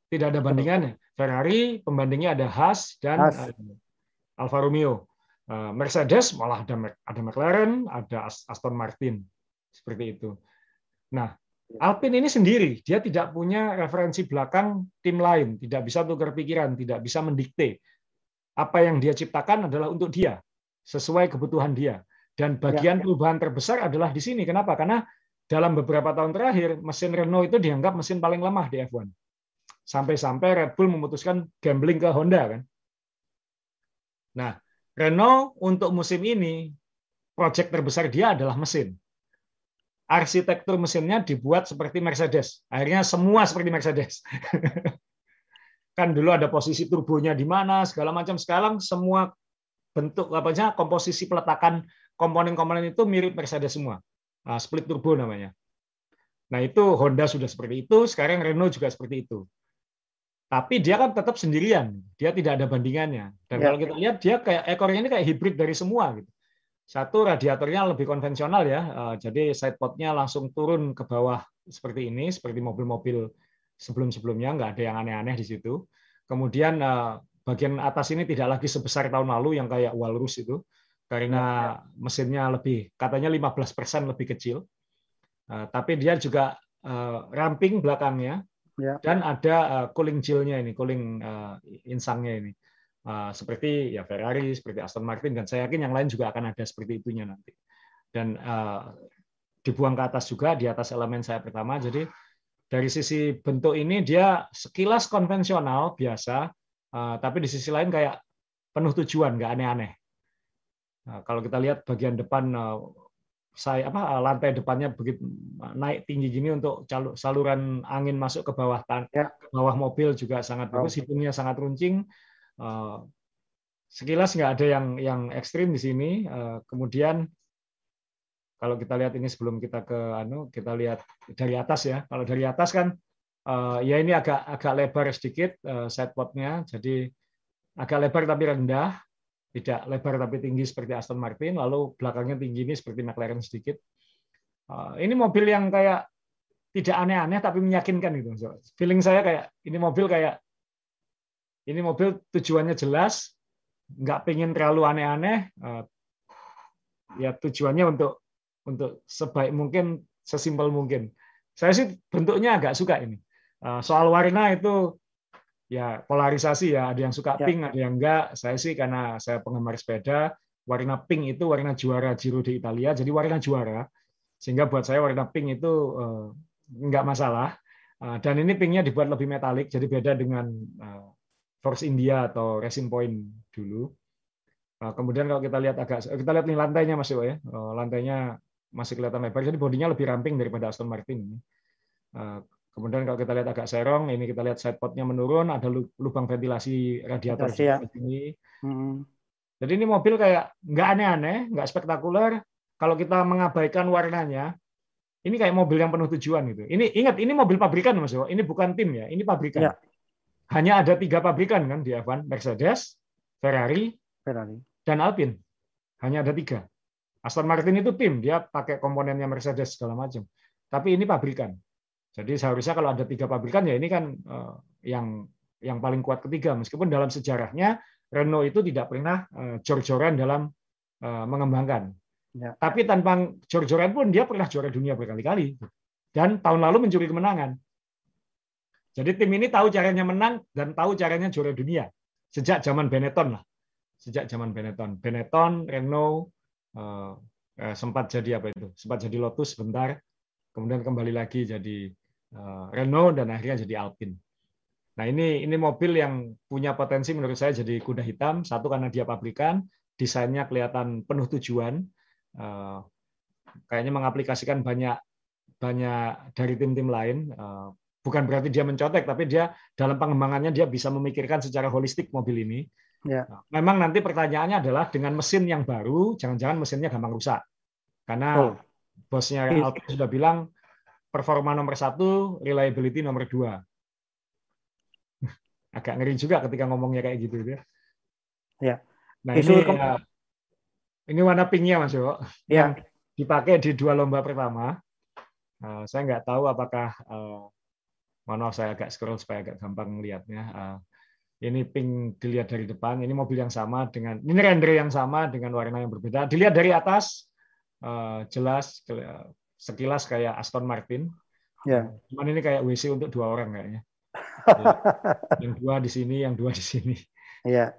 Tidak ada bandingannya. Ferrari pembandingnya ada Haas dan Haas. Eh, Alfa Romeo. Eh, Mercedes malah ada ada McLaren, ada Aston Martin seperti itu. Nah, Alpine ini sendiri, dia tidak punya referensi belakang tim lain, tidak bisa tukar pikiran, tidak bisa mendikte. Apa yang dia ciptakan adalah untuk dia, sesuai kebutuhan dia. Dan bagian ya. perubahan terbesar adalah di sini. Kenapa? Karena dalam beberapa tahun terakhir, mesin Renault itu dianggap mesin paling lemah di F1 sampai-sampai Red Bull memutuskan gambling ke Honda kan. Nah, Renault untuk musim ini proyek terbesar dia adalah mesin. Arsitektur mesinnya dibuat seperti Mercedes. Akhirnya semua seperti Mercedes. kan dulu ada posisi turbonya di mana, segala macam. Sekarang semua bentuk apa aja komposisi peletakan komponen-komponen itu mirip Mercedes semua. Nah, split turbo namanya. Nah, itu Honda sudah seperti itu, sekarang Renault juga seperti itu tapi dia kan tetap sendirian, dia tidak ada bandingannya. Dan ya. kalau kita lihat dia kayak ekornya ini kayak hibrid dari semua gitu. Satu radiatornya lebih konvensional ya, eh, jadi sidepodnya langsung turun ke bawah seperti ini, seperti mobil-mobil sebelum-sebelumnya, nggak ada yang aneh-aneh di situ. Kemudian eh, bagian atas ini tidak lagi sebesar tahun lalu yang kayak Walrus itu, karena ya, ya. mesinnya lebih katanya 15% lebih kecil. Eh, tapi dia juga ramping belakangnya, Ya. Dan ada uh, cooling jillnya ini, cooling uh, insangnya ini. uh, seperti ya Ferrari, seperti Aston Martin dan saya yakin yang lain juga akan ada seperti itunya nanti. Dan uh, dibuang ke atas juga di atas elemen saya pertama. Jadi dari sisi bentuk ini dia sekilas konvensional biasa, uh, tapi di sisi lain kayak penuh tujuan, nggak aneh-aneh. Nah, kalau kita lihat bagian depan uh, saya apa lantai depannya begitu naik tinggi gini untuk saluran angin masuk ke bawah tan ya. ke bawah mobil juga sangat bagus, hidungnya sangat runcing. Uh, sekilas nggak ada yang yang ekstrim di sini. Uh, kemudian kalau kita lihat ini sebelum kita ke anu kita lihat dari atas ya kalau dari atas kan uh, ya ini agak agak lebar sedikit uh, sidepodnya jadi agak lebar tapi rendah tidak lebar tapi tinggi seperti Aston Martin lalu belakangnya tinggi ini seperti McLaren sedikit uh, ini mobil yang kayak tidak aneh-aneh tapi meyakinkan gitu feeling saya kayak ini mobil kayak ini mobil tujuannya jelas nggak pengen terlalu aneh-aneh uh, ya tujuannya untuk untuk sebaik mungkin, sesimpel mungkin. Saya sih bentuknya agak suka ini. Eh, soal warna itu ya polarisasi ya, ada yang suka ya. pink, ada yang enggak. Saya sih karena saya penggemar sepeda, warna pink itu warna juara Giro di Italia, jadi warna juara. Sehingga buat saya warna pink itu eh, enggak masalah. Eh, dan ini pinknya dibuat lebih metalik, jadi beda dengan Force India atau Racing Point dulu. Kemudian kalau kita lihat agak kita lihat nih lantainya Mas ya. Lantainya masih kelihatan lebar, jadi bodinya lebih ramping daripada Aston Martin. Kemudian kalau kita lihat agak serong, ini kita lihat sidepodnya menurun, ada lubang ventilasi radiator di ya. sini. Hmm. Jadi ini mobil kayak nggak aneh-aneh, nggak spektakuler. Kalau kita mengabaikan warnanya, ini kayak mobil yang penuh tujuan gitu. Ini ingat, ini mobil pabrikan Mas. Ini bukan tim ya, ini pabrikan. Ya. Hanya ada tiga pabrikan kan di F1, Mercedes, Ferrari, Ferrari, dan Alpine. Hanya ada tiga. Aston Martin itu tim, dia pakai komponennya Mercedes segala macam. Tapi ini pabrikan. Jadi seharusnya kalau ada tiga pabrikan ya ini kan eh, yang yang paling kuat ketiga. Meskipun dalam sejarahnya Renault itu tidak pernah eh, jor-joran dalam eh, mengembangkan. Ya. Tapi tanpa jor-joran pun dia pernah juara dunia berkali-kali. Dan tahun lalu mencuri kemenangan. Jadi tim ini tahu caranya menang dan tahu caranya juara dunia sejak zaman Benetton lah. Sejak zaman Benetton, Benetton, Renault, Eh, sempat jadi apa itu? Sempat jadi Lotus sebentar, kemudian kembali lagi jadi Renault dan akhirnya jadi Alpine. Nah ini ini mobil yang punya potensi menurut saya jadi kuda hitam. Satu karena dia pabrikan, desainnya kelihatan penuh tujuan, kayaknya mengaplikasikan banyak banyak dari tim-tim lain. Bukan berarti dia mencotek, tapi dia dalam pengembangannya dia bisa memikirkan secara holistik mobil ini. Ya. Nah, memang nanti pertanyaannya adalah dengan mesin yang baru, jangan-jangan mesinnya gampang rusak. Karena oh. bosnya Alpine sudah bilang performa nomor satu, reliability nomor dua. Agak ngeri juga ketika ngomongnya kayak gitu ya. Ya. Nah ini ya, ini warna pinknya Mas Yo. Ya. Yang dipakai di dua lomba pertama. Uh, saya nggak tahu apakah uh, mohon maaf saya agak scroll supaya agak gampang melihatnya. Uh, ini pink dilihat dari depan, ini mobil yang sama dengan ini render yang sama dengan warna yang berbeda. Dilihat dari atas eh, jelas sekilas kayak Aston Martin. Ya. Cuman ini kayak WC untuk dua orang kayaknya. yang dua di sini, yang dua di sini. Iya.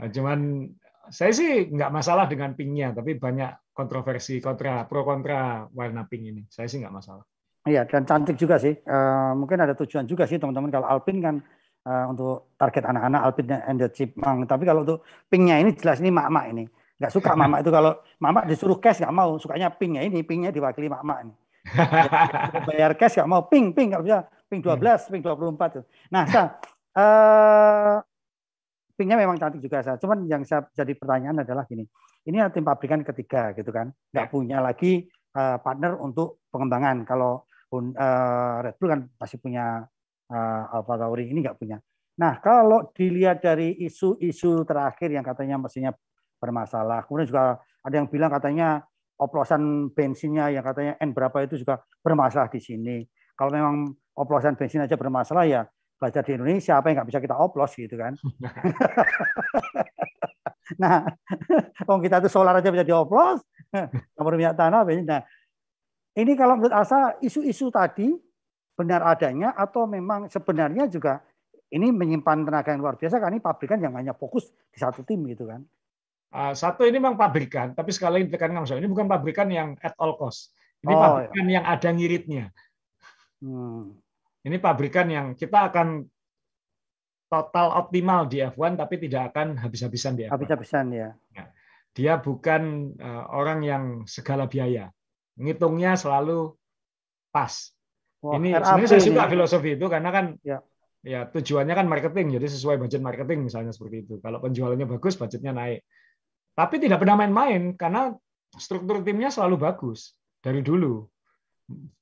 Nah, cuman saya sih nggak masalah dengan pinknya, tapi banyak kontroversi kontra pro kontra warna pink ini. Saya sih nggak masalah. Iya, dan cantik juga sih. Uh, mungkin ada tujuan juga sih teman-teman kalau Alpine kan uh, untuk target anak-anak Alpine and the Chipmunk. Tapi kalau untuk pinknya ini jelas ini mak-mak ini. Nggak suka mama itu kalau mama disuruh cash nggak mau, sukanya pinknya ini, pinknya diwakili mama ini. bayar cash nggak mau, pink, pink nggak bisa, pink 12, hmm. pink 24. Nah, saya, uh, pinknya memang cantik juga saya. Cuman yang saya jadi pertanyaan adalah gini, ini tim pabrikan ketiga gitu kan, nggak ya. punya lagi uh, partner untuk pengembangan. Kalau uh, Red Bull kan masih punya uh, Alfa Tauri ini nggak punya. Nah, kalau dilihat dari isu-isu terakhir yang katanya mesinnya bermasalah, kemudian juga ada yang bilang katanya oplosan bensinnya yang katanya N berapa itu juga bermasalah di sini. Kalau memang oplosan bensin aja bermasalah ya belajar di Indonesia apa yang nggak bisa kita oplos gitu kan. nah, kalau kita itu solar aja bisa dioplos, nomor minyak tanah. Nah, ini kalau menurut Asa isu-isu tadi benar adanya atau memang sebenarnya juga ini menyimpan tenaga yang luar biasa kan ini pabrikan yang hanya fokus di satu tim gitu kan. Uh, satu ini memang pabrikan, tapi sekali lagi tekan Mas, ini bukan pabrikan yang at all cost. Ini oh, pabrikan iya. yang ada ngiritnya. Hmm. Ini pabrikan yang kita akan total optimal di F1 tapi tidak akan habis-habisan di F1. Habis-habisan ya. ya. Dia bukan uh, orang yang segala biaya. Ngitungnya selalu pas. Wah, ini sebenarnya saya suka filosofi itu karena kan ya. ya tujuannya kan marketing, jadi sesuai budget marketing misalnya seperti itu. Kalau penjualannya bagus, budgetnya naik. Tapi tidak pernah main-main karena struktur timnya selalu bagus dari dulu.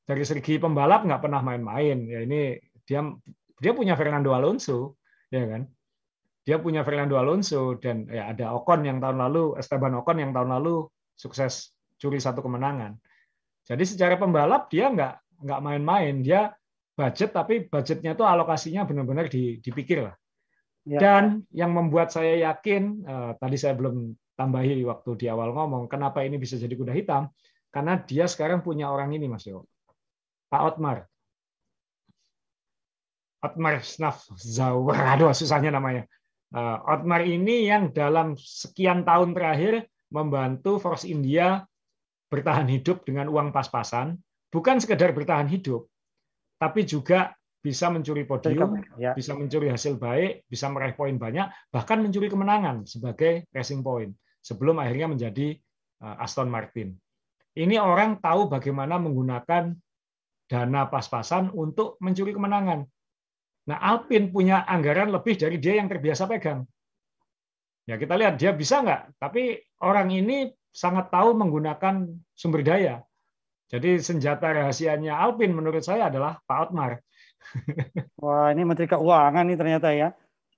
Dari segi pembalap nggak pernah main-main. Ya ini dia dia punya Fernando Alonso, ya kan? Dia punya Fernando Alonso dan ya ada Ocon yang tahun lalu Esteban Ocon yang tahun lalu sukses curi satu kemenangan. Jadi secara pembalap dia nggak nggak main-main. Dia budget tapi budgetnya itu alokasinya benar-benar dipikir lah. Ya. Dan yang membuat saya yakin uh, tadi saya belum tambahi waktu di awal ngomong kenapa ini bisa jadi kuda hitam karena dia sekarang punya orang ini Mas Yo. Pak Otmar. Otmar Snaf Zawar, aduh susahnya namanya. Uh, Otmar ini yang dalam sekian tahun terakhir membantu Force India bertahan hidup dengan uang pas-pasan, bukan sekedar bertahan hidup, tapi juga bisa mencuri podium, ya. bisa mencuri hasil baik, bisa meraih poin banyak, bahkan mencuri kemenangan sebagai racing point sebelum akhirnya menjadi uh, Aston Martin. Ini orang tahu bagaimana menggunakan dana pas-pasan untuk mencuri kemenangan. Nah, Alpine punya anggaran lebih dari dia yang terbiasa pegang. Ya kita lihat dia bisa nggak, tapi orang ini sangat tahu menggunakan sumber daya. Jadi senjata rahasianya Alpine menurut saya adalah Pak Otmar. Wah ini Menteri Keuangan nih ternyata ya.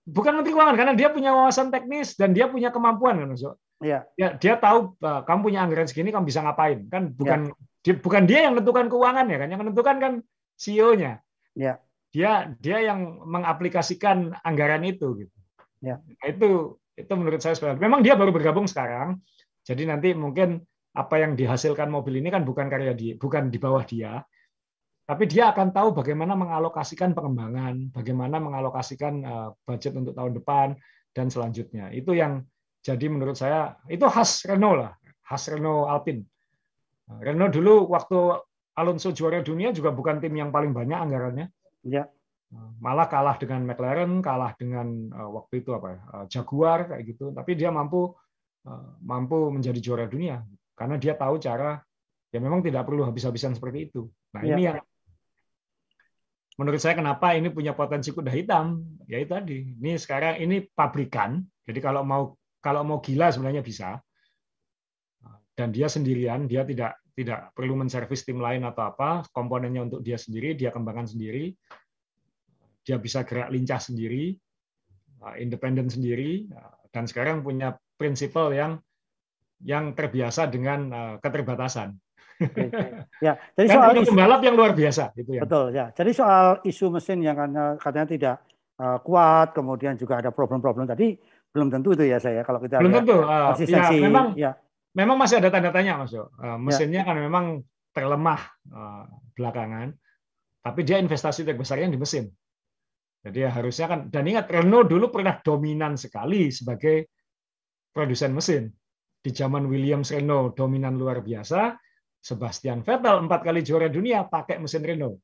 Bukan Menteri Keuangan karena dia punya wawasan teknis dan dia punya kemampuan kan Iya. Ya, dia tahu uh, kamu punya anggaran segini kamu bisa ngapain kan bukan ya. dia, bukan dia yang menentukan keuangan ya kan yang menentukan kan CEO-nya. Ya dia dia yang mengaplikasikan anggaran itu gitu. Ya. Nah, itu itu menurut saya sebenarnya memang dia baru bergabung sekarang. Jadi nanti mungkin apa yang dihasilkan mobil ini kan bukan karya dia, bukan di bawah dia. Tapi dia akan tahu bagaimana mengalokasikan pengembangan, bagaimana mengalokasikan eh, budget untuk tahun depan dan selanjutnya. Itu yang jadi menurut saya itu khas Renault lah, khas Renault Alpine. Nah, Renault dulu waktu Alonso juara dunia juga bukan tim yang paling banyak anggarannya. Ya. Malah kalah dengan McLaren, kalah dengan uh, waktu itu apa ya, uh, Jaguar kayak gitu. Tapi dia mampu uh, mampu menjadi juara dunia karena dia tahu cara ya memang tidak perlu habis-habisan seperti itu. Nah, ya. ini yang menurut saya kenapa ini punya potensi kuda hitam, ya itu tadi. Ini sekarang ini pabrikan. Jadi kalau mau kalau mau gila sebenarnya bisa. Dan dia sendirian, dia tidak tidak perlu menservis tim lain atau apa, komponennya untuk dia sendiri, dia kembangkan sendiri, dia bisa gerak lincah sendiri, uh, independen sendiri, uh, dan sekarang punya prinsipal yang yang terbiasa dengan uh, keterbatasan. Ya, jadi soal isu, pembalap yang luar biasa itu ya. Betul ya. Jadi soal isu mesin yang katanya, katanya tidak kuat, kemudian juga ada problem-problem tadi belum tentu itu ya saya kalau kita belum tentu. Uh, ya, memang ya memang masih ada tanda tanya Mas. Uh, mesinnya ya. kan memang terlemah uh, belakangan, tapi dia investasi terbesarnya di mesin. Jadi ya harusnya kan dan ingat Renault dulu pernah dominan sekali sebagai produsen mesin. Di zaman Williams Renault dominan luar biasa, Sebastian Vettel empat kali juara dunia pakai mesin Renault.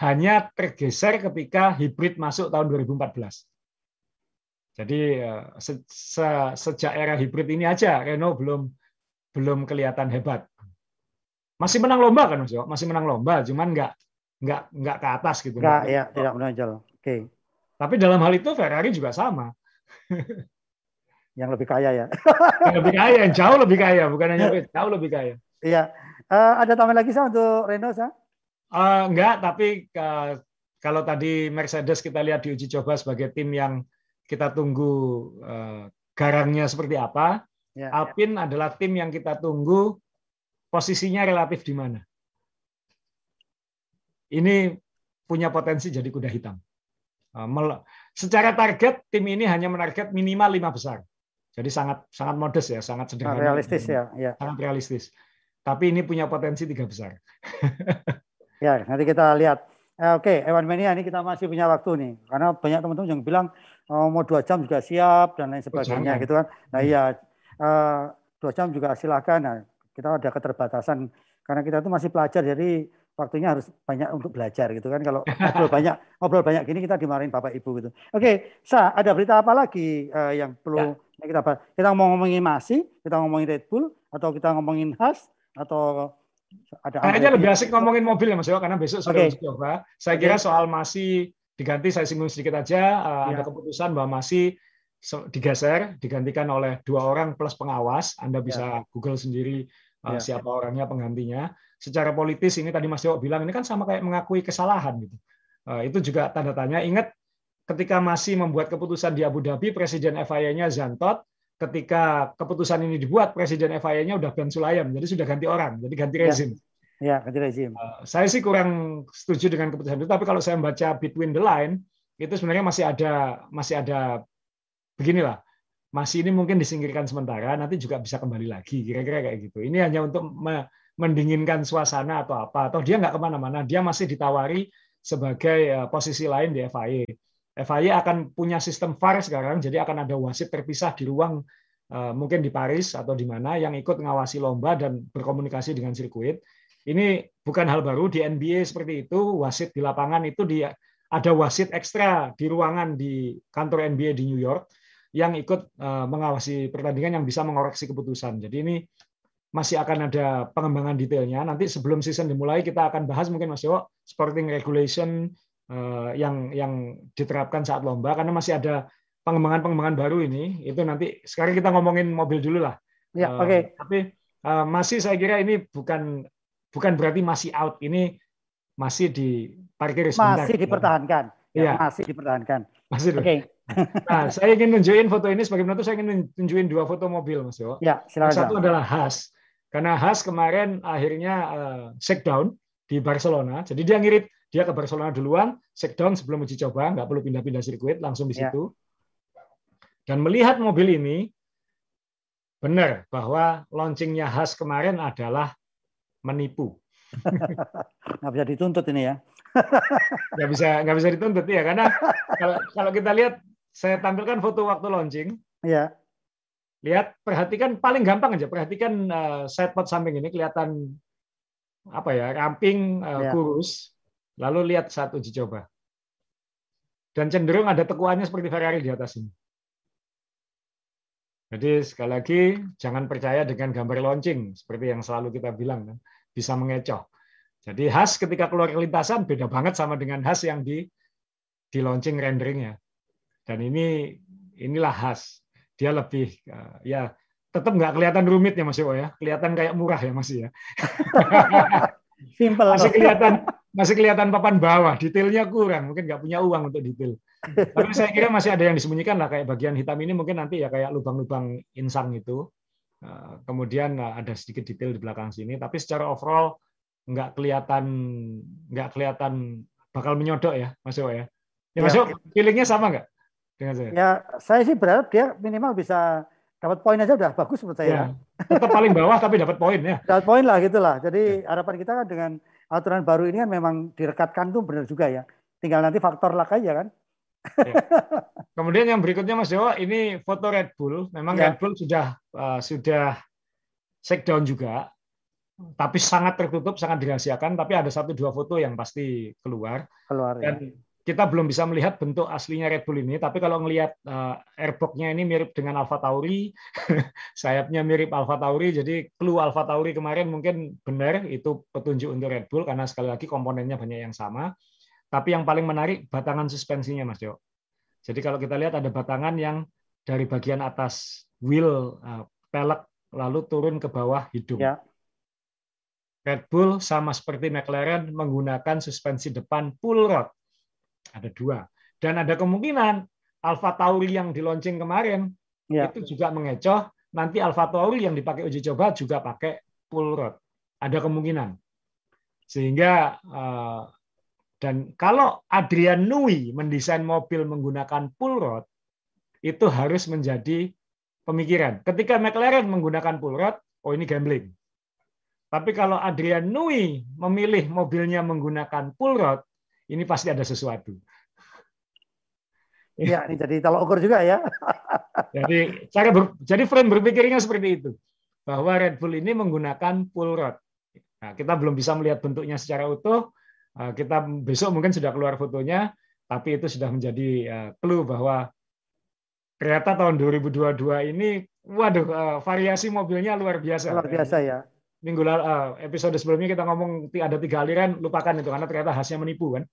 Hanya tergeser ketika hibrid masuk tahun 2014. Jadi eh, se se sejak era hibrid ini aja Renault belum belum kelihatan hebat. Masih menang lomba kan Mas Masih menang lomba, cuman nggak nggak nggak ke atas gitu. Nggak, ya, tidak menonjol. Oke. Okay. Tapi dalam hal itu Ferrari juga sama. yang lebih kaya ya. yang lebih kaya, yang jauh lebih kaya, bukan hanya jauh lebih kaya. Iya. Uh, ada tambahan lagi sah untuk Renault sah? Uh, enggak, tapi uh, kalau tadi Mercedes kita lihat di uji coba sebagai tim yang kita tunggu uh, garangnya seperti apa. Ya, ya. Alpine ya. adalah tim yang kita tunggu posisinya relatif di mana. Ini punya potensi jadi kuda hitam. Eh, secara target tim ini hanya menarget minimal lima besar. Jadi sangat sangat modest ya, sangat sederhana. Realistis ya, ya. Sangat realistis. Tapi ini punya potensi tiga besar. ya, nanti kita lihat. Eh, Oke, okay. Ewan Mania ini kita masih punya waktu nih, karena banyak teman-teman yang bilang oh, mau dua jam juga siap dan lain sebagainya oh, gitu kan. Nah iya, uh, dua jam juga silakan. Nah, kita ada keterbatasan karena kita itu masih pelajar, jadi waktunya harus banyak untuk belajar gitu kan. Kalau ngobrol banyak, ngobrol banyak gini kita dimarahin bapak ibu gitu. Oke, okay, Sa, ada berita apa lagi uh, yang perlu ya. kita Kita mau ngomongin masih, kita ngomongin Red Bull, atau kita ngomongin Has, atau ada Kayaknya lebih asik ngomongin mobil ya Mas Yo, karena besok sudah okay. coba. Saya kira okay. soal masih diganti, saya singgung sedikit aja. Uh, ya. Ada keputusan bahwa masih digeser, digantikan oleh dua orang plus pengawas. Anda bisa ya. Google sendiri uh, ya. siapa orangnya penggantinya. Secara politis ini tadi Mas Yo bilang ini kan sama kayak mengakui kesalahan gitu. Uh, itu juga tanda tanya. Ingat ketika masih membuat keputusan di Abu Dhabi, Presiden FIA-nya Zantot, ketika keputusan ini dibuat, Presiden FIA-nya udah Ben Sulayem, jadi sudah ganti orang, jadi ganti ya. rezim. Ya, ya ganti rezim. Uh, saya sih kurang setuju dengan keputusan itu, tapi kalau saya membaca between the line, itu sebenarnya masih ada masih ada beginilah, masih ini mungkin disingkirkan sementara, nanti juga bisa kembali lagi, kira-kira kayak gitu. Ini hanya untuk mendinginkan suasana atau apa, atau dia nggak ke mana-mana, dia masih ditawari sebagai eh, posisi lain di FIA. FIA akan punya sistem VAR sekarang, jadi akan ada wasit terpisah di ruang eh, mungkin di Paris atau di mana yang ikut mengawasi lomba dan berkomunikasi dengan sirkuit. Ini bukan hal baru di NBA seperti itu, wasit di lapangan itu dia ada wasit ekstra di ruangan di kantor NBA di New York yang ikut eh, mengawasi pertandingan yang bisa mengoreksi keputusan. Jadi ini masih akan ada pengembangan detailnya. Nanti sebelum season dimulai kita akan bahas mungkin Mas Yo sporting regulation yang yang diterapkan saat lomba karena masih ada pengembangan-pengembangan baru ini itu nanti sekarang kita ngomongin mobil dulu lah. Ya, uh, oke. Okay. Tapi uh, masih saya kira ini bukan bukan berarti masih out ini masih di parkir sebentar. Masih dipertahankan. Ya, ya. masih dipertahankan. Masih. Oke. Okay. Nah, saya ingin nunjukin foto ini sebagai penutup saya ingin nunjukin dua foto mobil Mas Yo. Ya, silakan. satu adalah Haas. Karena Haas kemarin akhirnya uh, shakedown di Barcelona. Jadi dia ngirit dia ke Barcelona duluan, down sebelum uji coba, nggak perlu pindah-pindah sirkuit, langsung di ya. situ. Dan melihat mobil ini, benar bahwa launchingnya Haas kemarin adalah menipu. nggak bisa dituntut ini ya. nggak bisa nggak bisa dituntut ya karena kalau kalau kita lihat saya tampilkan foto waktu launching. Ya. Lihat perhatikan paling gampang aja perhatikan uh, sidepod samping ini kelihatan apa ya ramping uh, ya. kurus Lalu lihat saat uji coba. Dan cenderung ada tekuannya seperti Ferrari di atas ini. Jadi sekali lagi jangan percaya dengan gambar launching seperti yang selalu kita bilang kan bisa mengecoh. Jadi khas ketika keluar lintasan beda banget sama dengan khas yang di di launching renderingnya. Dan ini inilah khas. Dia lebih eh, ya tetap nggak kelihatan rumit ya Mas Yo ya. Kelihatan kayak murah ya Mas ya. Simple. Masih kelihatan masih kelihatan papan bawah, detailnya kurang, mungkin nggak punya uang untuk detail. Tapi saya kira masih ada yang disembunyikan lah, kayak bagian hitam ini mungkin nanti ya kayak lubang-lubang insang itu. Eh, kemudian eh, ada sedikit detail di belakang sini, tapi secara overall nggak kelihatan nggak kelihatan bakal menyodok ya, Mas Yo ya. Ya Mas Yo, ya. feelingnya sama nggak dengan saya? Ya, saya sih berharap dia minimal bisa dapat poin aja udah bagus menurut saya. Ya, tetap paling bawah tapi dapat poin ya. Dapat poin lah gitulah. Jadi ya. harapan kita kan dengan aturan baru ini kan memang direkatkan tuh benar juga ya. Tinggal nanti faktor luck aja kan. Ya. Kemudian yang berikutnya Mas Dewa, ini foto Red Bull. Memang ya. Red Bull sudah uh, sudah down juga, tapi sangat tertutup, sangat dirahasiakan. Tapi ada satu dua foto yang pasti keluar. Keluar. Dan ya kita belum bisa melihat bentuk aslinya Red Bull ini, tapi kalau melihat uh, airbox-nya ini mirip dengan Alfa Tauri, sayapnya mirip Alfa Tauri, jadi clue Alfa Tauri kemarin mungkin benar itu petunjuk untuk Red Bull karena sekali lagi komponennya banyak yang sama. Tapi yang paling menarik batangan suspensinya, Mas Jo. Jadi kalau kita lihat ada batangan yang dari bagian atas wheel uh, pelek lalu turun ke bawah hidung. Ya. Red Bull sama seperti McLaren menggunakan suspensi depan pull rod ada dua. Dan ada kemungkinan Alfa Tauri yang di launching kemarin ya. itu juga mengecoh. Nanti Alfa Tauri yang dipakai uji coba juga pakai pull rod. Ada kemungkinan. Sehingga eh, dan kalau Adrian Nui mendesain mobil menggunakan pull rod, itu harus menjadi pemikiran. Ketika McLaren menggunakan pull rod, oh ini gambling. Tapi kalau Adrian Nui memilih mobilnya menggunakan pull rod, ini pasti ada sesuatu. Ya, ini jadi kalau ukur juga ya. jadi cara ber, jadi frame berpikirnya seperti itu bahwa Red Bull ini menggunakan pull rod. Nah, kita belum bisa melihat bentuknya secara utuh. Nah, kita besok mungkin sudah keluar fotonya, tapi itu sudah menjadi uh, clue bahwa kereta tahun 2022 ini, waduh, uh, variasi mobilnya luar biasa. Luar biasa ya. Minggu lalu, uh, episode sebelumnya kita ngomong ada tiga aliran, lupakan itu karena ternyata hasilnya menipu kan.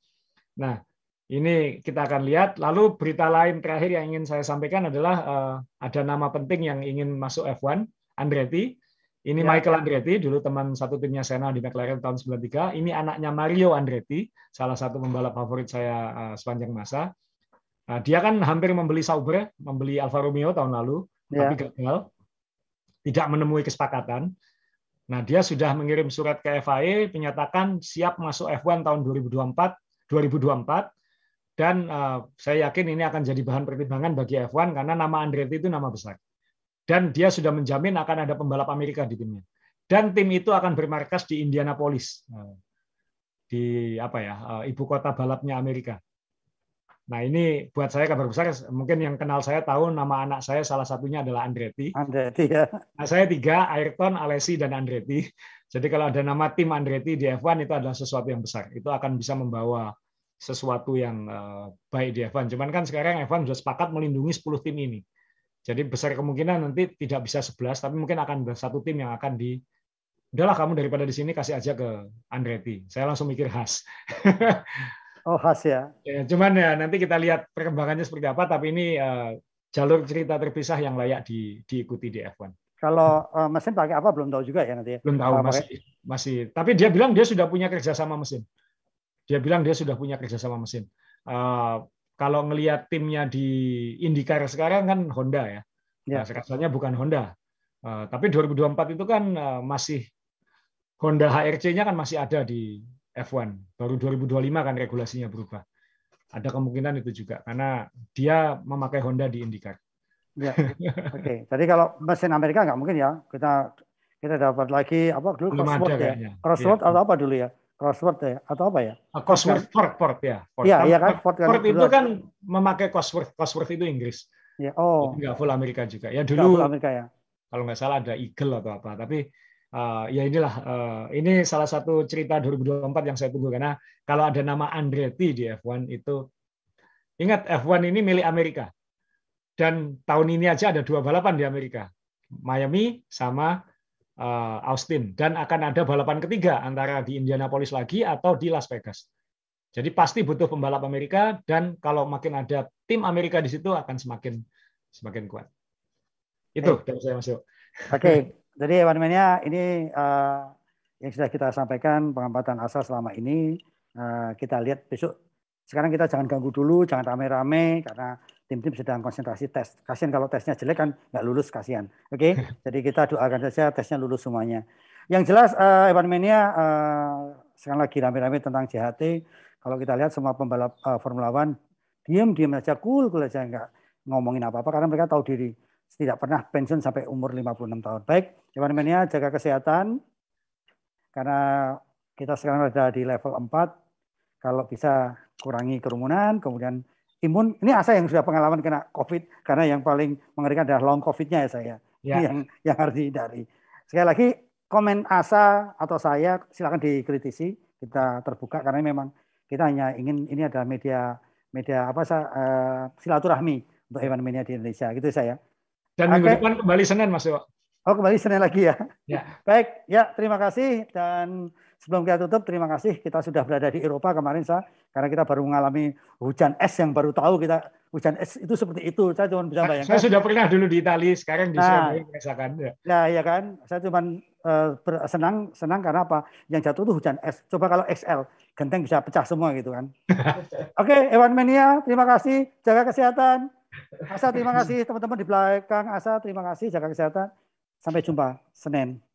Nah, ini kita akan lihat. Lalu berita lain terakhir yang ingin saya sampaikan adalah uh, ada nama penting yang ingin masuk F1, Andretti. Ini ya. Michael Andretti, dulu teman satu timnya Senna di McLaren tahun 93. Ini anaknya Mario Andretti, salah satu pembalap favorit saya uh, sepanjang masa. Nah, dia kan hampir membeli Sauber, membeli Alfa Romeo tahun lalu, ya. tapi gagal. Tidak menemui kesepakatan. Nah, dia sudah mengirim surat ke FIA menyatakan siap masuk F1 tahun 2024, 2024 dan uh, saya yakin ini akan jadi bahan pertimbangan bagi F1 karena nama Andretti itu nama besar. Dan dia sudah menjamin akan ada pembalap Amerika di timnya. Dan tim itu akan bermarkas di Indianapolis. Eh, di apa ya, eh, ibu kota balapnya Amerika. Nah ini buat saya kabar besar. Mungkin yang kenal saya tahu nama anak saya salah satunya adalah Andretti. Andretti ya. Nah, saya tiga, Ayrton, Alessi, dan Andretti. Jadi kalau ada nama tim Andretti di F1 itu adalah sesuatu yang besar. Itu akan bisa membawa sesuatu yang uh, baik di F1. Cuman kan sekarang F1 sudah sepakat melindungi 10 tim ini. Jadi besar kemungkinan nanti tidak bisa 11, tapi mungkin akan ada satu tim yang akan di udahlah kamu daripada di sini kasih aja ke Andretti. Saya langsung mikir khas. oh khas ya. ya. Cuman ya nanti kita lihat perkembangannya seperti apa. Tapi ini uh, jalur cerita terpisah yang layak di, diikuti di F1. Kalau uh, mesin pakai apa belum tahu juga ya nanti. Ya. Belum tahu masih masih. Tapi dia bilang dia sudah punya kerjasama mesin dia bilang dia sudah punya kerjasama mesin. Uh, kalau ngelihat timnya di IndyCar sekarang kan Honda ya, ya. Nah, rasanya bukan Honda. Uh, tapi 2024 itu kan uh, masih Honda HRC-nya kan masih ada di F1. Baru 2025 kan regulasinya berubah. Ada kemungkinan itu juga karena dia memakai Honda di IndyCar. Ya. Oke. Okay. Jadi kalau mesin Amerika nggak mungkin ya. Kita kita dapat lagi apa dulu crossword ya. Crossword ya. atau apa dulu ya? crossword ya atau apa ya? Ah, crossword Ford, Ford ya. Iya, iya kan Ford, kan, Ford itu kan memakai crossword, crossword itu Inggris. Ya, oh. Enggak full Amerika juga. Ya dulu. full Amerika ya. Kalau nggak salah ada Eagle atau apa, tapi uh, ya inilah uh, ini salah satu cerita 2024 yang saya tunggu karena kalau ada nama Andretti di F1 itu ingat F1 ini milik Amerika. Dan tahun ini aja ada dua balapan di Amerika. Miami sama Eh, Austin dan akan ada balapan ketiga antara di Indianapolis lagi atau di Las Vegas. Jadi pasti butuh pembalap Amerika dan kalau makin ada tim Amerika di situ akan semakin semakin kuat. Itu dari saya masuk. Oke, jadi Mania ini uh, yang sudah kita sampaikan pengamatan asal selama ini uh, kita lihat besok. Sekarang kita jangan ganggu dulu, jangan rame-rame karena tim-tim sedang konsentrasi tes. Kasihan kalau tesnya jelek kan nggak lulus kasihan. Oke, okay? jadi kita doakan saja tesnya lulus semuanya. Yang jelas uh, Evan Mania uh, sekarang lagi rame-rame tentang JHT. Kalau kita lihat semua pembalap uh, Formula One diam-diam aja cool cool aja nggak ngomongin apa-apa karena mereka tahu diri tidak pernah pensiun sampai umur 56 tahun. Baik, Evan Mania jaga kesehatan karena kita sekarang ada di level 4. Kalau bisa kurangi kerumunan, kemudian imun ini asa yang sudah pengalaman kena COVID karena yang paling mengerikan adalah long COVID-nya ya saya ya. yang yang harus dihindari. Sekali lagi komen asa atau saya silakan dikritisi kita terbuka karena memang kita hanya ingin ini adalah media media apa sih uh, silaturahmi untuk hewan media di Indonesia gitu saya. Dan minggu depan kembali Senin Mas Yo. Oh kembali Senin lagi ya. ya. Baik ya terima kasih dan sebelum kita tutup terima kasih kita sudah berada di Eropa kemarin saya karena kita baru mengalami hujan es yang baru tahu kita hujan es itu seperti itu. Saya cuma bisa bayangkan. Saya sudah pernah dulu di Italia, sekarang di nah, merasakan. Ya. ya, ya kan. Saya cuma uh, senang senang karena apa? Yang jatuh itu hujan es. Coba kalau XL, genteng bisa pecah semua gitu kan. Oke, okay, Ewan Mania, terima kasih. Jaga kesehatan. Asa, terima kasih. Teman-teman di belakang Asa, terima kasih. Jaga kesehatan. Sampai jumpa Senin.